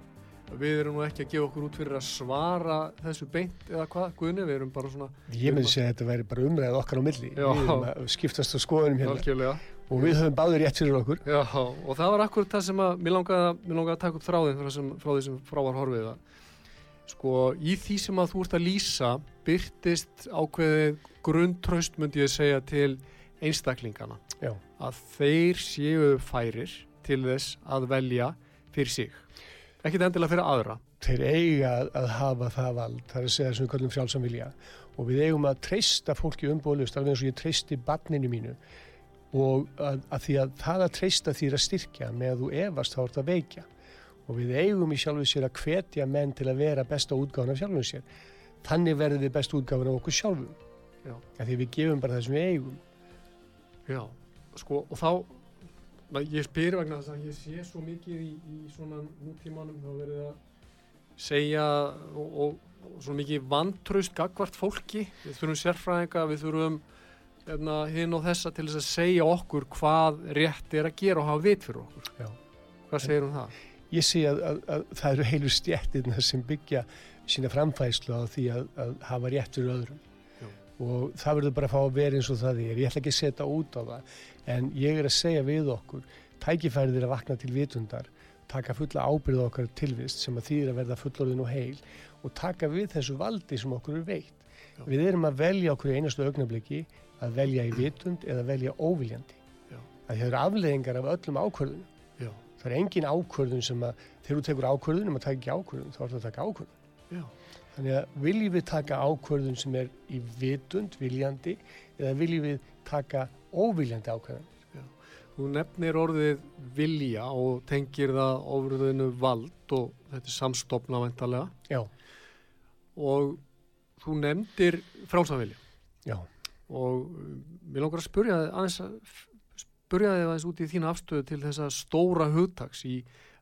Speaker 1: Við erum nú ekki að gefa okkur út fyrir að svara þessu beint eða hvað, Guðni, við erum bara svona
Speaker 2: ég myndi segja að þetta væri bara umræð okkar á milli
Speaker 1: Já.
Speaker 2: við erum að skiptast á skoðunum hérna
Speaker 1: algjörlega.
Speaker 2: og við höfum báður rétt fyrir okkur
Speaker 1: Já, og það var akkurat það sem að mér langaði, að- mig langaði að taka upp þráðin frá, sem, frá því sem frá var horfið að sko, í því sem að þú ert að lýsa byrtist ákveðið grunntraust myndi ég segja til einstaklingana.
Speaker 2: Já.
Speaker 1: að þeir séu færir til þess að velja fyrir sig. Ekkit endilega fyrir aðra.
Speaker 2: Þeir eiga að, að hafa það vald það er að segja við kallum frjálsam vilja. Og við eigum að treysta fólki umbúðlust alveg eins og ég treysti barninu mínu. Og að, að því að það að treysta er að styrkja með að þú efast þá er það veikja. Og við eigum í sjálfu sér að hvetja menn til að vera besta útgáfan af sjálfum sér. Þannig verðum við besta útgáfan af okkur sjálfum.
Speaker 1: Já.
Speaker 2: að því við gefum bara það sem við eigum
Speaker 1: Já, sko, og þá ég spyr vegna þess að ég sé svo mikið í, í svona nútímanum þá verið að segja og, og, og svo mikið vantraust gagvart fólki, við þurfum sérfræðinga við þurfum hérna, hinn og þessa til þess að segja okkur hvað rétt er að gera og hafa vit fyrir okkur
Speaker 2: Já.
Speaker 1: hvað segir um það?
Speaker 2: ég sé að, að, að það eru heilu stjættirna sem byggja sína framfæslu á því að, að hafa rétt fyrir öðrum. Og það verður bara að fá að vera eins og það er. Ég ætla ekki að setja út á það en ég er að segja við okkur tækifærið er að vakna til vitundar taka fulla ábyrð okkar tilvist sem að þýðir að verða fullorðin og heil og taka við þessu valdi sem okkur er veitt.
Speaker 1: Já.
Speaker 2: við erum að velja okkur í einastu augnabliki að velja í vitund eða velja óviljandi. Að það eru afleðingar af öllum ákvörðunum. Það er engin ákvörðun sem að þegar þú tekur ákvörðun um að taka ekki ákvörðun þá er það að taka ákvörðun.
Speaker 1: Já,
Speaker 2: þannig að viljum við taka ákvörðun sem er í vitund, viljandi eða viljum við taka óviljandi ákvörðun?
Speaker 1: Þú nefnir orðið vilja og tengir það ofurðinu vald og þetta er samstopna væntalega
Speaker 2: já,
Speaker 1: og þú nefndir frálsamvilja
Speaker 2: já,
Speaker 1: og um, mér langar að spurja þig aðeins að spurja þig aðeins út í þína afstöðu til þessa stóra hugtaks í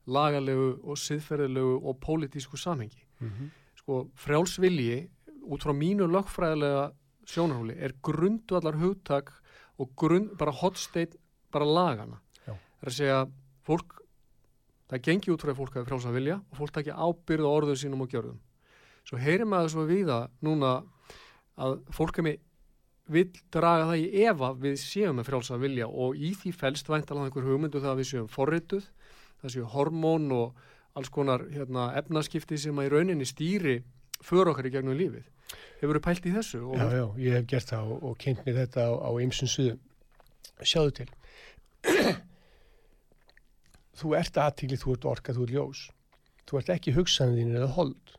Speaker 1: lagalegu og siðferðilegu og pólitísku samhengi.
Speaker 2: mm
Speaker 1: Sko, frjálsvilji út frá mínu lögfræðilega sjónarhóli er grundvallar hugtak og grund, bara hotsteinn bara lagana.
Speaker 2: Já.
Speaker 1: Það er að segja fólk það gengi út frá að fólk hafi frálsa vilja og fólk takja ábyrð á orðum sínum og gjörðum svo heyrir maður svo viða núna að fólk er með vil draga það í efa við séum með frálsa vilja og í því fælst væntalega einhver hugmyndu það að við séum forrituð, það séu hormón og alls konar hérna, efnaskipti sem að í rauninni stýri för okkar í gegnum lífið. Hefur þú pælt í þessu?
Speaker 2: Já, já, ég hef gert það og, og kynnt mér þetta á, á ymsum suðum. Sjáðu til. þú ert aðtíklið, þú ert orkað, þú ert ljós. Þú ert ekki hugsaðin þín eða hold.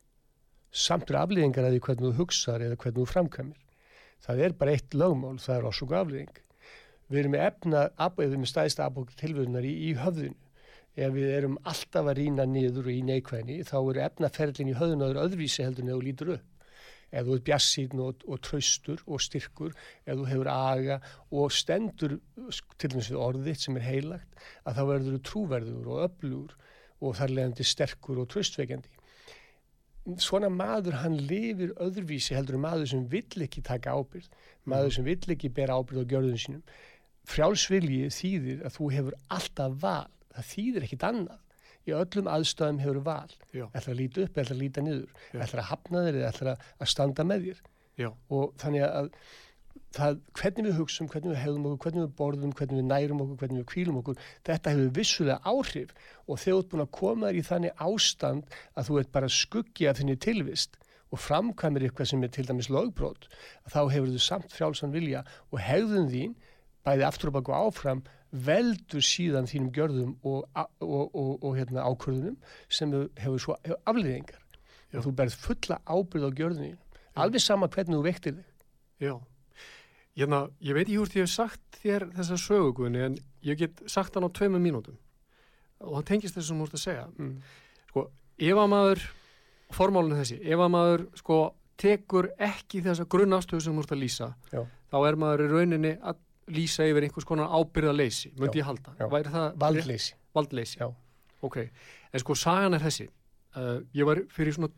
Speaker 2: Samt er aflýðingar að því hvernig þú hugsaðar eða hvernig þú framkvæmir. Það er bara eitt lögmál, það er ásúk aflýðing. Við erum með með stæðist afbók tilvöðunar í, í höfðinu. Ef við erum alltaf að rýna niður í neikvæðni þá eru efnaferlin í höfðunadur öðruvísi heldur þú lítur upp. Ef þú er bjassín og, og traustur og styrkur, ef þú hefur aga og stendur til dæmis við orðitt sem er heilagt, að þá verður þú trúverður og öflugur og þar leðandi sterkur og traustveikandi. Svona maður hann lifir öðruvísi heldur en maður sem vill ekki taka ábyrð, maður sem vill ekki bera ábyrð á gjörðun sínum. Frjálsviljið þýðir að þú hefur alltaf val, það þýðir ekkit annað. Í öllum aðstöðum hefur val. Ætla að líta upp, ætla að líta niður? Ætla að hafna þér eða ætla að standa með þér?
Speaker 1: Já.
Speaker 2: og þannig að það, hvernig við hugsum, hvernig við hefðum okkur hvernig við borðum, hvernig við nærum okkur, hvernig við kvílum okkur þetta hefur vissulega áhrif. Og þegar þú ert búin að koma þér í þannig ástand að þú ert bara skuggi af þinni tilvist og framkvæmir eitthvað sem er til dæmis lögbrót, þá hefur þú samt frjálsan vilja og hefðun þín bæði aftur og baka áfram veldur síðan þínum gjörðum og, og, og, og hérna, ákvörðunum sem hefur svo hefur afliðingar Já. og þú berð fulla ábyrð á gjörðunum alveg sama hvernig þú vektir þig.
Speaker 1: Já, hérna, ég veit ekki hvort ég hef sagt þér þessa sögugunni en ég get sagt hann á tveimu mínútum. Og það tengist þess að þú múst að segja. Mm. sko, ef að maður formálinu þessi, ef að maður sko tekur ekki þessa grunnastöðu sem þú múst að lýsa Já. þá er maður í rauninni að lýsa yfir einhvers konar ábyrðaleysi myndi ég halda.
Speaker 2: valdleysi.
Speaker 1: valdleysi. Ok, en sko sagan er þessi. Uh, ég var fyrir svona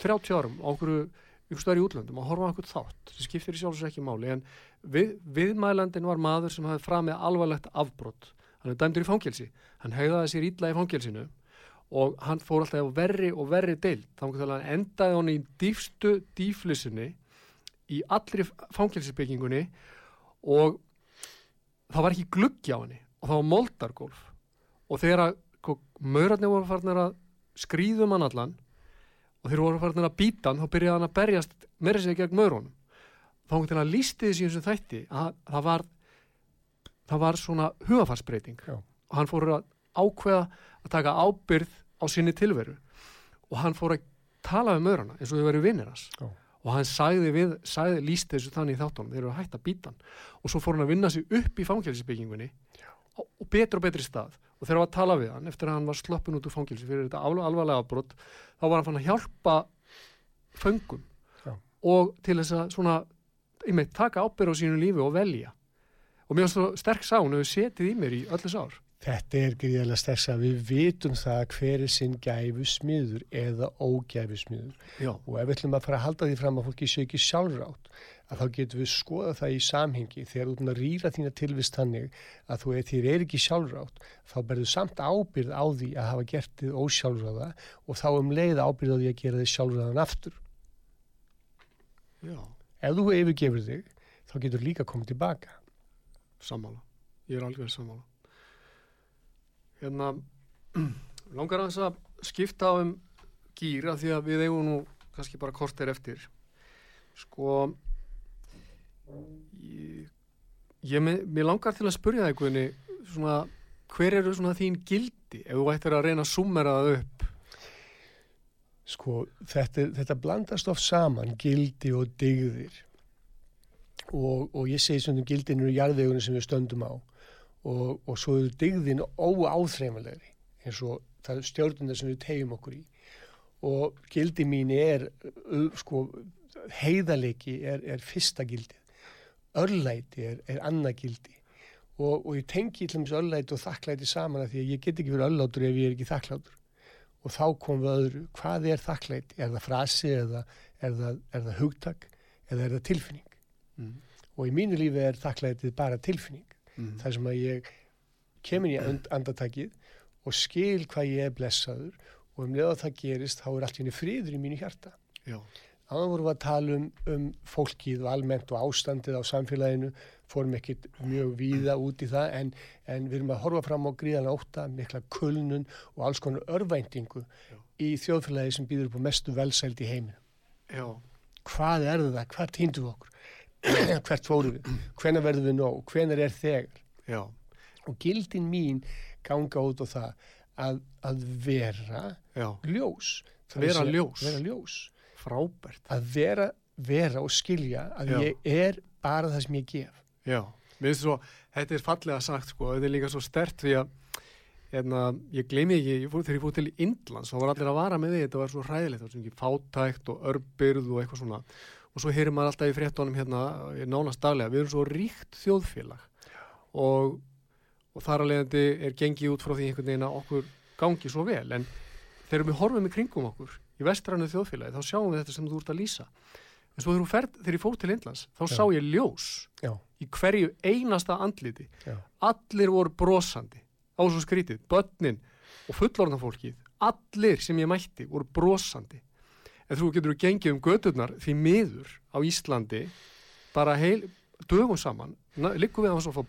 Speaker 1: 30 árum á einhverju ykkur stöðar í útlöndum að horfa á einhvern þátt sem skiptir í sjálfsveits ekki máli en við, viðmælandin var maður sem hafði fram með alvarlegt afbrott hann er dæmdur í fangelsi. Hann hegðaði sér ítla í fangelsinu og hann fór alltaf verri og verri deil þannig að hann endaði hann í dýfstu dýflissunni í allri fangelsisbyggingunni og það var ekki gluggi á henni og það var moldargólf. Og þegar að sko, maurarnir voru farin að skrýðum hann allan og þeir voru farin að býta hann þá byrjaði hann að berjast meira sig gegn maurunum. Þá hann til að lísti þessi eins og þætti að það var það var svona hugafarsbreyting Já. og hann fór að ákveða að taka ábyrð á sinni tilveru. Og hann fór að tala við maurana eins og þau verið vinnir hans. Já og hann sagði við, sagði, líst þessu þannig í þáttunum, þeir eru að hætta bítan og svo fór hann að vinna sig upp í fangilsbyggingunni og, og betur og betri stað. Og þegar hann var að tala við hann eftir að hann var sloppin út úr fangilsi fyrir þetta alvarlega afbrott þá var hann fann að hjálpa föngum Já. og til þess að svona, meit, taka ábyrð á sínu lífi og velja. Og mér finnst það sterk sá, hann hefur setið í mér í öllis ár
Speaker 2: Þetta er gríðilega stærst að við vitum það hver er sinn gæfusmiður eða ógæfusmiður og ef við ætlum að fara að halda því fram að fólki sé ekki sjálfrátt að þá getum við skoða það í samhengi þegar þú erum að rýra þína tilvist hannig að þú er, þér er ekki sjálfrátt þá berður samt ábyrð á því að hafa gert þið ósjálfráða og þá um leið ábyrð á því að gera þið sjálfráðan aftur.
Speaker 1: Já.
Speaker 2: Ef þú yfirgefur þig þá getur líka komið tilbaka.
Speaker 1: Sammála. Ég er alveg sammála hérna langar hans að skipta á um gýra því að við eigum nú kannski bara kortir eftir. Sko ég, ég mér langar til að spurja það einhvernig svona hver eru svona þín gildi ef þú ættir að reyna að summera það upp?
Speaker 2: Sko þetta, þetta blandast of saman gildi og digðir. Og, og ég segi svona gildinu í jarðvegunum sem við stöndum á og, og svo eru digðin óáþreifanlegri eins og það er stjórnundar sem við tegjum okkur í. Og gildi mín er sko, heiðalegi er, er fyrsta gildi örlæti er, er annað gildi. Og, og ég tengi til þess örlæti og þakklæti saman að því að ég get ekki verið örlátur ef ég er ekki þakklátur. Og þá komum við öðru, hvað er þakklæti? Er það frasi eða er það, er það hugtak eða er það tilfinning? Mm. og í mínu lífi er þakklætið bara tilfinning mm. þar sem að ég kemur í and, andartakið og skil hvað ég er blessaður og um leða það gerist þá er allt í friður í mínu hjarta.
Speaker 1: Já.
Speaker 2: Þannig vorum við að tala um, um fólkið og almennt og ástandið á samfélaginu, fórum ekkit mjög víða út í það en, en við erum að horfa fram á gríðan óta, mikla kulnun og alls konar örvæntingu
Speaker 1: Já.
Speaker 2: í þjóðfélagi sem býður upp á mestu velsæld í heiminu.
Speaker 1: Já.
Speaker 2: Hvað er það? Hvað týndum við okkur? Hvert fórum við? Hvenar verðum við nóg? Hvenar er þegar?
Speaker 1: Já.
Speaker 2: Og gildin mín ganga út á það að, að vera
Speaker 1: Já.
Speaker 2: ljós.
Speaker 1: Vera
Speaker 2: er segja-
Speaker 1: ljós.
Speaker 2: Vera ljós. Að vera, vera og skilja að
Speaker 1: Já.
Speaker 2: ég er bara það sem ég gef.
Speaker 1: Svo, þetta er fallega sagt sko, þetta er líka svo stert því að hérna, ég gleymi ekki, ég fór, þegar ég fór til Indlands, þá var allir að vara með því, þetta var svo hræðilegt, það var svona ekki fátækt og örbyrð og eitthvað svona og svo heyrir maður alltaf í fréttonum hérna í nánast daglega, við erum svo ríkt þjóðfélag. Og, og þar að leiðandi er gengið út frá því einhvern veginn að okkur gangi svo vel, en þegar við horfum í kringum okkur í vestrannu þjóðfélagi, þá sjáum við þetta sem þú ert að lýsa. En svo þegar, ferð, þegar ég fór til Indlands, þá
Speaker 2: Já.
Speaker 1: sá ég ljós
Speaker 2: Já,
Speaker 1: í hverju einasta andliti.
Speaker 2: Já,
Speaker 1: allir voru brosandi. Á svo skrítið, börnin og fullorðna fólkið, allir sem ég mætti voru brosandi en þú getur gengið um göturnar því miður á Íslandi bara heil, dögum saman liggum við á þess að fá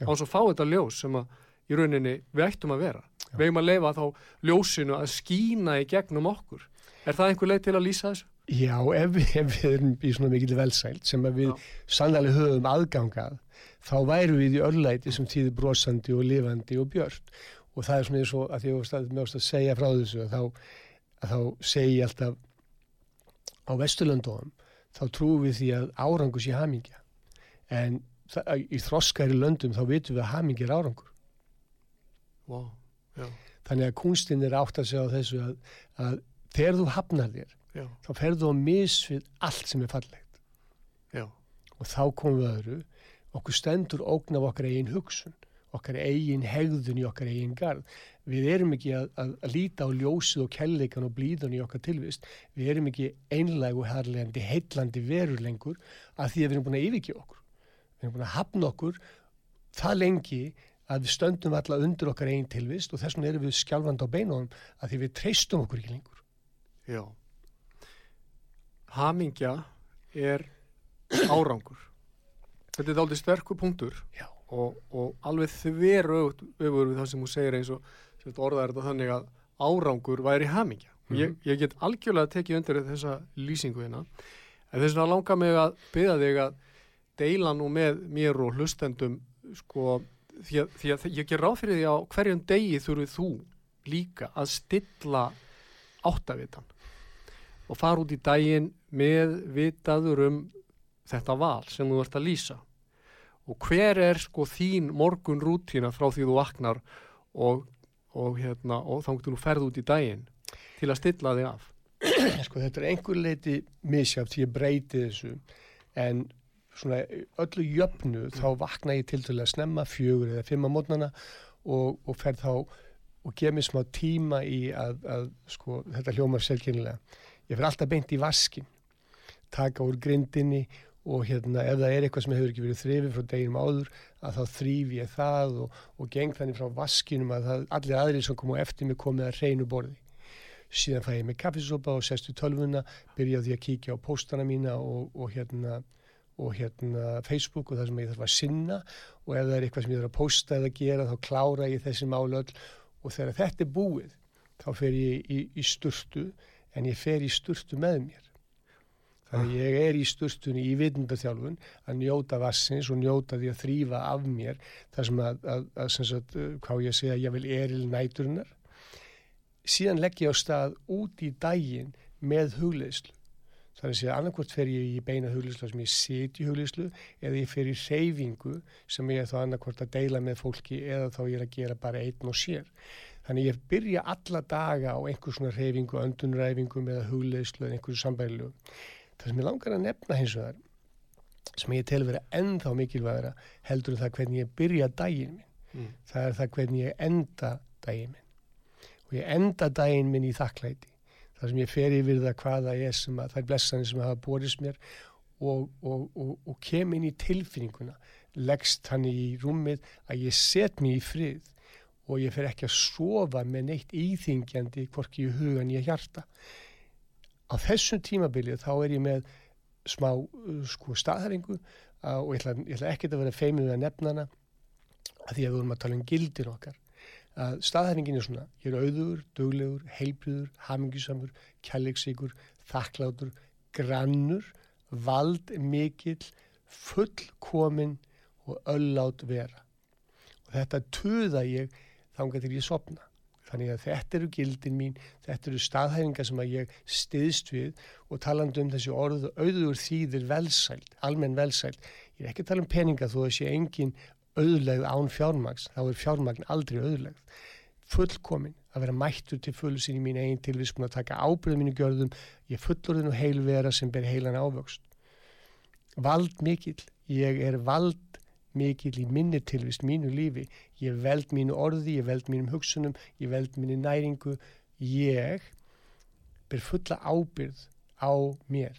Speaker 2: Já.
Speaker 1: á þess að fá þetta ljós sem að í rauninni við ættum að vera
Speaker 2: Já.
Speaker 1: við eigum að leifa þá ljósinu að skína í gegnum okkur er það einhver leið til að lýsa þessu?
Speaker 2: já ef, ef við erum í svona mikil velsæld sem að við sannlega höfum aðgangað þá væru við í örlæti sem tíður brosandi og lifandi og björt og það er svona eins og að því að ég var að segja frá þessu að þá, að þá segi ég alltaf á Vesturlöndóðum þá trúum við því að árangur sé hamingja. En það, í þroskæri löndum þá vitum við að hamingja er árangur.
Speaker 1: Wow.
Speaker 2: Þannig að kunstinn er átt að segja á þessu að, að þegar þú hafnar þér
Speaker 1: já,
Speaker 2: þá ferðu á mis við allt sem er fallegt.
Speaker 1: Já,
Speaker 2: og þá komum við öðru. Okkur stendur ógn af okkar eigin hugsun okkar eigin hegðun í okkar eigin garð við erum ekki að, að, að líta á ljósið og kelleikan og blíðun í okkar tilvist við erum ekki einlæg og herlegandi heitlandi verur lengur að því að við erum búin að yfirgefa okkur við erum búin að hafna okkur það lengi að við stöndum alla undir okkar eigin tilvist og þess vegna erum við skjálfandi á beinunum að því við treystum okkur ekki lengur
Speaker 1: já. Hamingja er árangur. Þetta er aldrei sterkur punktur
Speaker 2: Já.
Speaker 1: Og, og alveg þver öfur við það sem þú segir eins og orðar þetta þannig að árangur væri hamingja. Mm ég, ég get algjörlega tekið undir þessa lýsingu hérna. En þess vegna langar mig að byggja þig að deila nú með mér og hlustendum sko því að, því að ég ger ráð fyrir því að hverjum degi þurfið þú líka að stilla áttavitan og fara út í daginn með vitaður um þetta val sem þú ert að lýsa og hver er sko þín morgun rútína frá því þú vaknar og, og, hérna, og þá getur þú ferð út í daginn til að stilla þig af?
Speaker 2: Sko þetta er einhver leiti misjátt því ég breyti þessu en svona öllu jöfnu þá vakna ég til til að snemma fjögur eða fimm á mótnana og, og fer þá og gef mér smá tíma í að, að sko þetta hljómar sérkynlega ég fer alltaf beint í vaskin taka úr grindinni og hérna ef það er eitthvað sem hefur ekki verið þrifið frá deginum áður að þá þrýf ég það og, og geng þannig frá vaskinum að það, allir aðrir sem komu eftir mig komið að reynu borði. Síðan fæ ég mig kaffisopa og sestu tölvuna byrja á því að kíkja á póstana mína og, og hérna og hérna Facebook og það sem ég þarf að sinna og ef það er eitthvað sem ég þarf að posta eða gera þá klára ég þessi mál öll og þegar þetta er búið þá fer ég í, í sturtu en ég fer í sturtu með mér þannig að ég er í sturtunni í vitundarþjálfun að njóta vassins og njóta því að þrýfa af mér þar sem að, að, að sem sagt, uh, hvað ég segja, ég vil eril næturinnar. Síðan legg ég á stað út í daginn með hugleðslu þannig að segja annarkvort fer ég í beina hugleðslu sem ég sit í hugleðslu eða ég fer í reyfingu sem ég er þá annarkvort að deila með fólki eða þá ég er að gera bara einn og sér. Þannig ég byrja alla daga á einhver svona reyfingu, öndunræfingum eða hugleðslu eða einhverju sambærilu það sem ég langar að nefna hins vegar sem ég tel vera ennþá mikilvægara heldur það hvernig ég byrja daginn minn
Speaker 1: mm.
Speaker 2: það er það hvernig ég enda daginn minn og ég enda daginn minn í þakklæti þar sem ég fer yfir það hvaða er sem að það er blessanir sem hafa borist mér og, og, og, og kem inn í tilfinninguna leggst hann í rúmið að ég set mér í frið og ég fer ekki að sofa með neitt íþingjandi hvorki í hugan ég hjarta. Á þessum tímabilið þá er ég með smá uh, sko staðhæringu uh, og ég ætla, ég ætla ekkert að vera feimið að nefna hana að því að við vorum að tala um gildin okkar. Að staðhæringin er svona, ég er auður, döglegur, heilbriður, hamingisamur, kærleiksíkur, þakklátur, grannur, vald mikill, fullkomin og öllát vera. Og þetta tuða ég þángar til ég sopna. Þannig að þetta eru gildin mín, þetta eru staðhæfingar sem að ég stiðst við og talandu um þessi orðu auður þýðir velsælt, almenn velsælt. Ég er ekki að tala um peninga þó að sé engin auðlegð án fjármags, þá er fjármagn aldrei auðlegð. Fullkomin að vera mættur til fullu sín í mín eigin tilvist, að taka ábyrðu mínu gjörðum, ég fullorðin og heilvera sem ber heilan ávöxt. Vald mikill, ég er vald mikill í minni tilvist, mínu lífi. Ég veld mínu orði, ég veld mínum hugsunum, ég veld mínu næringu. Ég ber fulla ábyrð á mér.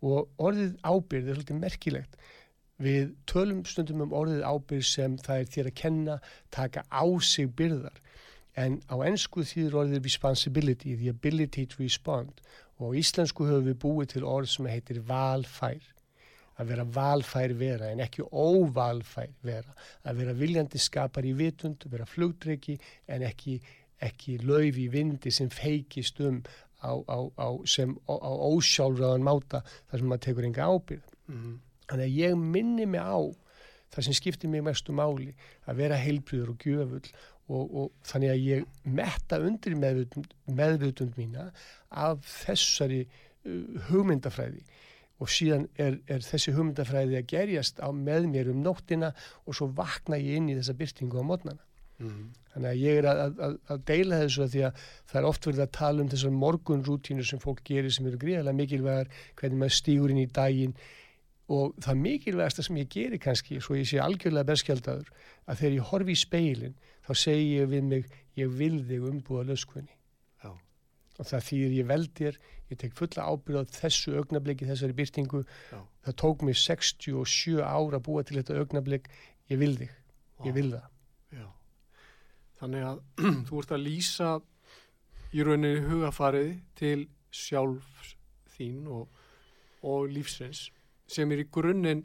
Speaker 2: Og orðið ábyrð er svolítið merkilegt. Við tölum stundum um orðið ábyrð sem það er þér að kenna, taka á sig byrðar. En á ennsku þýður orðið responsibility, the ability to respond. Og á íslensku höfum við búið til orð sem heitir valfær að vera valfær vera en ekki óvalfær vera, að vera viljandi skapar í vitund, vera flugdryggi en ekki, ekki löf í vindi sem feikist um á, á, á, sem, á ósjálfraðan máta þar sem maður tekur enga ábyrð. Mm. Þannig að ég minni mig á það sem skiptir mig mestu máli að vera heilbriður og gjöfull og, og þannig að ég metta undir meðvutund, meðvutund mína af þessari uh, hugmyndafræði og síðan er, er þessi hugmyndafræði að gerjast á með mér um nóttina og svo vakna ég inn í þessa byrtingu á mótnana. Mm. Þannig að ég er að, að, að deila þessu að því að það er oft verið að tala um þessar morgunrútínu sem fólk gerir sem eru gríðarlega mikilvægar, hvernig maður stýgur inn í daginn og það mikilvægasta sem ég gerir kannski, svo ég sé algjörlega berskjaldadur, að þegar ég horfi í speilin þá segi ég við mig, ég vil þig umbúða löskunni. Og það þýðir ég veldir, ég tek fulla ábyrð á þessu augnabliki, þessari byrtingu Já. það tók mér 67 ára að búa til þetta augnablik. Ég vil þig, ég vil það. Já.
Speaker 1: Þannig að þú ert að lýsa í rauninni hugafarið til sjálf þín og, og lífsreins sem er í grunninn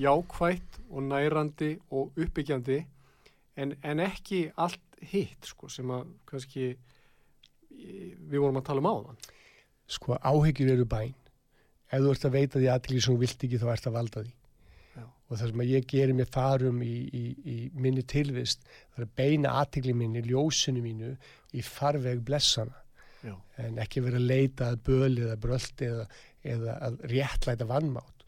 Speaker 1: jákvægt og nærandi og uppbyggjandi en, en ekki allt hitt sko sem að kannski við vorum að tala um áðan.
Speaker 2: Sko áhyggjur eru bæn. Ef þú ert að veita því aðtili sem þú vilt ekki þá ert að valda því. Já. og það sem að ég gerir með farum í, í, í minni tilvist það er að beina aðtili minni, ljósinu mínu í farveg blessana. Já. en ekki vera að leita að böli eða bröldi eða, eða að réttlæta vannmátt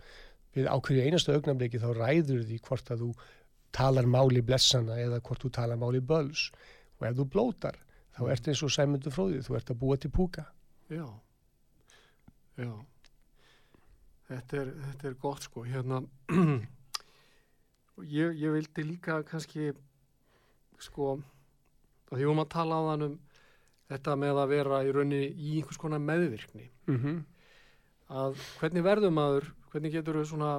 Speaker 2: við ákveðið einastu augnamleiki þá ræður því hvort að þú talar máli blessana eða hvort þú talar máli böls. Og ef þú blótar þá ert eins og sæmundu fróðið, þú ert að búa til púka.
Speaker 1: Já. Já, þetta er, þetta er gott sko, hérna, ég, ég vildi líka kannski, sko, því við erum að tala á þann um þetta með að vera í raunni í einhvers konar meðvirkni, mm -hmm. að hvernig verðum aður, hvernig getur við svona,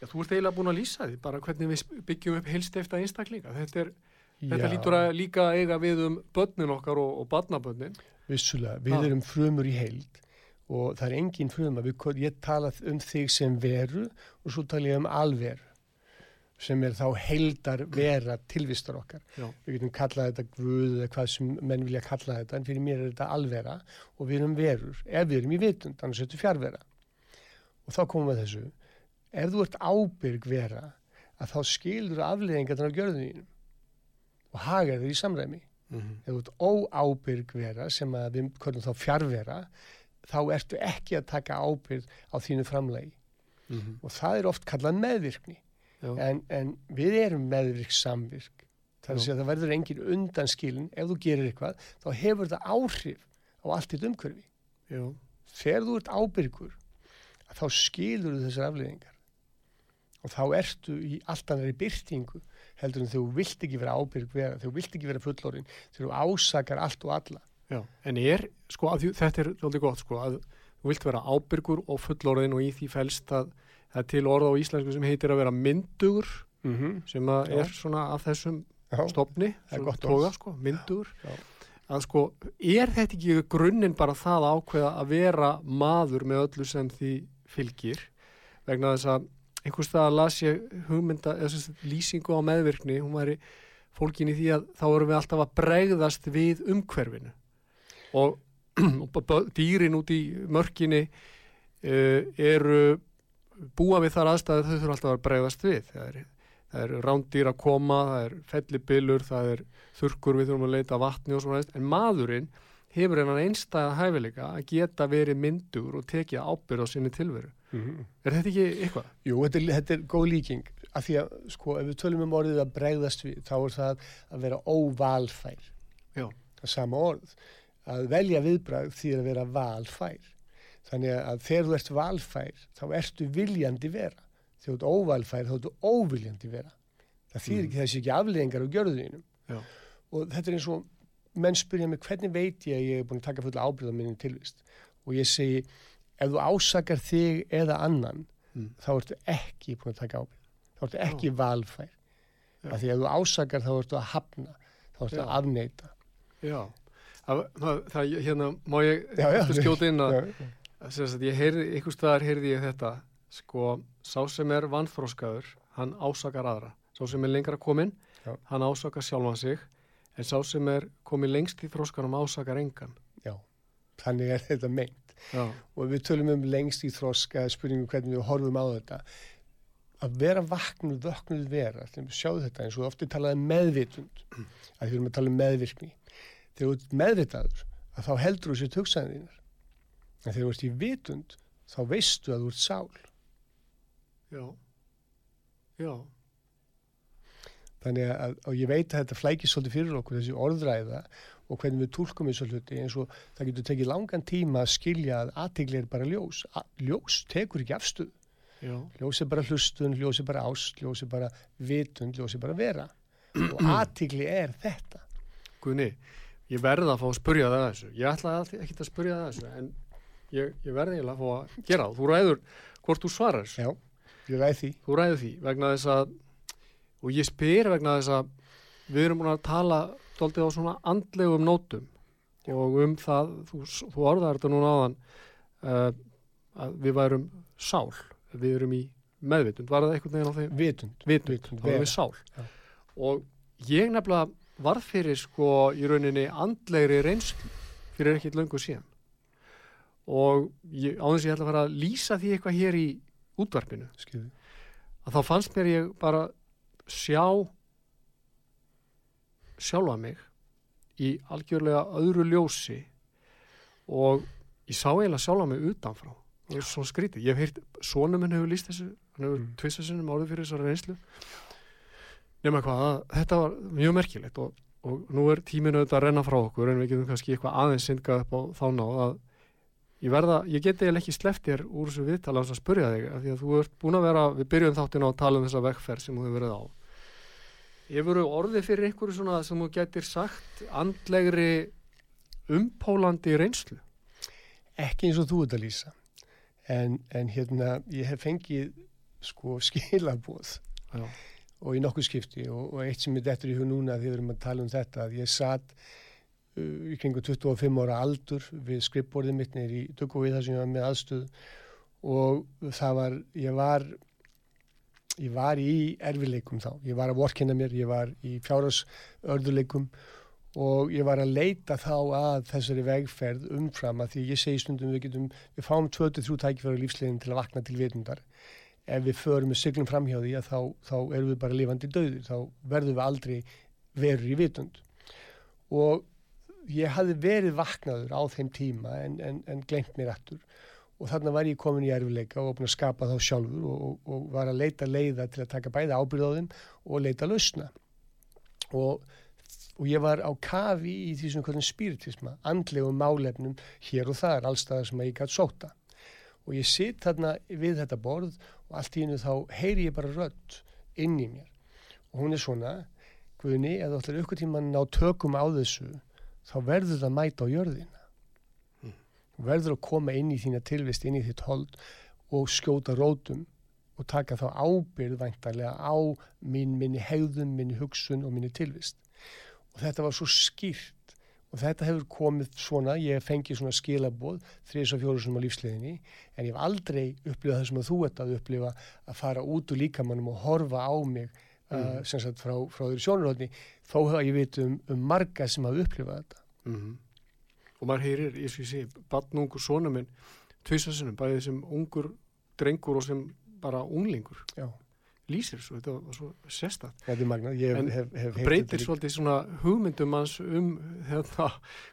Speaker 1: já þú ert eiginlega búin að lýsa því, bara hvernig við byggjum upp heilstifta einstaklinga, þetta er, þetta lítur að líka eiga við um börnin okkar og, og barnabörnin,
Speaker 2: Vissulega, við ah. erum frumur í heild og það er engin fruma, við, ég tala um þig sem veru og svo tala ég um alveru sem er þá heildar vera tilvistar okkar. Já. Við getum kallað þetta guð eða hvað sem menn vilja kalla þetta en fyrir mér er þetta alvera og við erum verur, ef við erum í vitund, annars er þetta fjárvera. Og þá komum við þessu, ef þú ert ábyrg vera að þá skilur afleðingar þannig að gjörðu þínum og hagar þau í samræmi. Mm -hmm. ef þú ert óábyrg vera sem að við konum þá fjárvera þá ertu ekki að taka ábyrg á þínu framlegi mm -hmm. og það er oft kallað meðvirkni. En, en við erum meðvirk samvirk. Það er að segja að það verður engin undanskilin. Ef þú gerir eitthvað þá hefur það áhrif á allt eitt umhverfi. Þegar þú ert ábyrgur þá skilur þú þessar afleðingar og þá ertu í alltaf næri byrtingu heldur en þú vilt ekki vera ábyrg vera, þú vilt ekki vera fullorinn, þú ásakar allt og alla.
Speaker 1: Já, en er, sko, því, þetta er svolítið gott, sko, að þú vilt vera ábyrgur og fullorinn og í því fælst að það er til orða á íslensku sem heitir að vera myndugur, mm -hmm. sem að er svona af þessum
Speaker 2: Já,
Speaker 1: stopni,
Speaker 2: er
Speaker 1: svona
Speaker 2: orð.
Speaker 1: sko, myndur
Speaker 2: Já.
Speaker 1: að sko, er þetta ekki grunninn bara það að ákveða að vera maður með öllu sem því fylgir vegna þess að einhvers stað las ég hugmynda lýsingu á meðvirkni. Hún væri fólkin í því að þá erum við alltaf að bregðast við umhverfinu. Og, og dýrin út í mörkinni uh, eru búa við þar aðstæður þau þurfa alltaf að bregðast við. Það er, það er rándýr að koma það er fellibilur, það er þurrkur við þurfum að leita að vatni og svona en maðurinn hefur hennan einstæða hæfileika að geta verið myndur og tekið ábyrð á sinni tilveru
Speaker 2: Mhm.
Speaker 1: er þetta ekki eitthvað?
Speaker 2: Jú, þetta er, þetta er góð líking. Af því að, sko, ef við tölum um orðið að bregðast við, þá er það að vera óvalfær.
Speaker 1: Já.
Speaker 2: það er sama orð. Að velja viðbragð því að vera valfær. Þannig að þegar þú ert valfær þá ertu viljandi vera. Þegar þú ert óvalfær þá ertu óviljandi vera. Það þýðir ekki þessi ekki afleðingar á gjörðunum og þetta er eins og menn spyrja mig hvernig veit ég að ég er búin að taka fulla ábyrða minni tilvist? Og ég segi ef þú ásakar þig eða annan
Speaker 1: Mm.
Speaker 2: þá ertu ekki búin að taka ábyrð þá ertu ekki
Speaker 1: Já.
Speaker 2: valfær af því að þú ásakar þá ertu að hafna þá ertu að afneita.
Speaker 1: Já, það, það, hérna má ég skjóta inn að, ég heyrði, einhvers staðar heyrði ég þetta. Sko, sá sem er vannþróskaður hann ásakar aðra. Sá sem er lengra kominn, hann ásakar sjálfan sig en sá sem er komið lengst í þróskanum ásakar engan.
Speaker 2: Já, þannig er þetta meint
Speaker 1: Já,
Speaker 2: og við tölum um lengst í þroska spurningum hvernig við horfum á þetta. Að vera vaknuð, vöknuð vera þegar við sjáum þetta eins og ofti talaði um meðvitund að því við erum að tala um meðvirkni. Þegar þú ert meðvitaður að þá heldur þú sér hugsaðin þínar. En þegar þú ert í vitund þá veistu að þú ert sál.
Speaker 1: Já, já,
Speaker 2: þannig að, og ég veit að þetta flækir svolítið fyrir okkur þessi orðræða og hvernig við túlkum þessu hluti eins og það getur tekið langan tíma að skilja að aðtegli er bara ljós. A ljós tekur ekki afstuð
Speaker 1: já,
Speaker 2: ljós er bara hlustun, ljós er bara ást ljós er bara vitund, ljós er bara vera. Og aðtegli er þetta.
Speaker 1: Guðni ég verða að fá að spurja það að þessu. Ég ætla ekki að spurja það að þessu en ég, ég verði eiginlega að fá að gera það. Þú ræður hvort þú svarar
Speaker 2: já, ég ræði því.
Speaker 1: Þú ræður því vegna þess að og ég spyr vegna þess að við erum búin að tala doldið á svona andlegum nótum. Og um það, þú, þú orðar þetta núna áðan uh, að við værum sál. Við erum í meðvitund, var það einhvern veginn á þeim
Speaker 2: vitund,
Speaker 1: vitund,
Speaker 2: Vitund,
Speaker 1: þá erum við sál.
Speaker 2: Já.
Speaker 1: og ég nefnilega varð fyrir sko í rauninni andlegri reynslu fyrir ekkit löngu síðan. Og ég, á þess að ég ætla að fara að lýsa því eitthvað hér í útvarpinu
Speaker 2: skilðu
Speaker 1: að þá fannst mér ég bara sjá sjálfa mig í algjörlega öðru ljósi og ég sá eiginlega sjálfa mig utanfrá og það er svona skrítið, ég hef heyrt sonum minn hefur líst þessu, hann hefur mm.
Speaker 2: Mm.
Speaker 1: tvissa sinnum árið fyrir þessari reynslu nema hvað, að, þetta var mjög merkilegt og, og nú er tíminu auðvitað að renna frá okkur en við getum kannski eitthvað aðeins syndgað upp á þá náð að ég verða, ég geti eiginlega ekki sleppt þér úr þessu viðtala að spyrja þig af því að þú ert búin að vera, við byrjum þáttin á að tala um þessa vekkferð sem þú hefur verið á Hefur orðið fyrir einhverju svona sem þú getur sagt andlegri umpólandi reynslu?
Speaker 2: ekki eins og þú ert að lýsa en, en hérna ég hef fengið sko skilabóð
Speaker 1: Já.
Speaker 2: og í nokkuð skipti og, og eitt sem er dettur í hug núna þegar við erum að tala um þetta að ég satt uh, í kringu 25 ára aldur við skrippborðið mitt neyri í Duggovið þar sem ég var með aðstöð og það var, ég var ég var í erfileikum þá, ég var að vorkina mér, ég var í fjárhásörðuleikum og ég var að leita þá að þessari vegferð umfram að því ég segi stundum við getum, við fáum 23 tækifæri á lífslegin til að vakna til vitundar. Ef við förum með siglum framhjá því að þá, þá erum við bara lifandi döði þá verðum við aldrei verur í vitund. Og ég hafði verið vaknaður á þeim tíma en, en, en glemt mér aftur og þarna var ég komin í erfileika og búin að skapa þá sjálfur og, og, var að leita leiða til að taka bæði ábyrð á þeim og leita lausna. Og, og ég var á kafi í því sem hvernig spiritisma, andlegum málefnum hér og þar, allstaðar sem ég gætt sóta og ég sitt þarna við þetta borð og allt í hennu þá heyri ég bara rödd inn í mér. Og hún er svona Guðni, ef þú ætlar ykkur tíma að ná tökum á þessu þá verður það að mæta á jörðina verður að koma inn í þína tilvist inn í þitt hold og skjóta rótum og taka þá ábyrð væntalega á mín, minni hegðun, minni hugsun og minni tilvist. Og þetta var svo skýrt og þetta hefur komið svona, ég fengi svona skilaboð þrjus og fjóru sem á lífsleginni en ég hef aldrei upplifað það sem að þú ert að upplifa að fara út úr líkamannum og horfa á mig mm. uh, sem sagt frá, frá þeirri sjónurhóðni þó hefur ég veit um, um marga sem hafa upplifað þetta.
Speaker 1: Mm. Og maður heyrir, ég sé, batnungur svona minn tvisasunum, bæðið sem ungur drengur og sem bara unglingur
Speaker 2: Já.
Speaker 1: lýsir svo, þetta var svo sestat
Speaker 2: Þetta er magnað, ég
Speaker 1: en
Speaker 2: hef, hef
Speaker 1: breytir svolítið svona hugmyndum hans um þetta,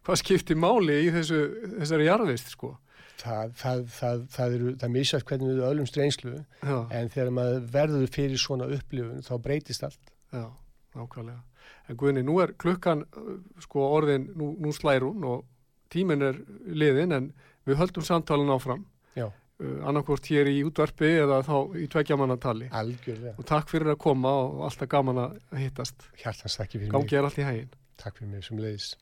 Speaker 1: hvað skiptir máli í þessu, þessari jarðvist sko?
Speaker 2: Það, það, það, það eru, það misast hvernig við öllum streynslu en þegar maður verður fyrir svona upplifun þá breytist allt.
Speaker 1: já, nákvæmlega. En Guðni, nú er klukkan uh, sko orðin, nú, nú slær hún og tíminn er liðin en við höldum samtalin áfram uh, annarkvort hér í útvarpi eða þá í tveggjamanatali
Speaker 2: algjörlega.
Speaker 1: og takk fyrir að koma og alltaf gaman að hittast
Speaker 2: Hjartans þakki fyrir
Speaker 1: gangi
Speaker 2: mig.
Speaker 1: er allt í hægin
Speaker 2: Takk fyrir mig sem leiðis.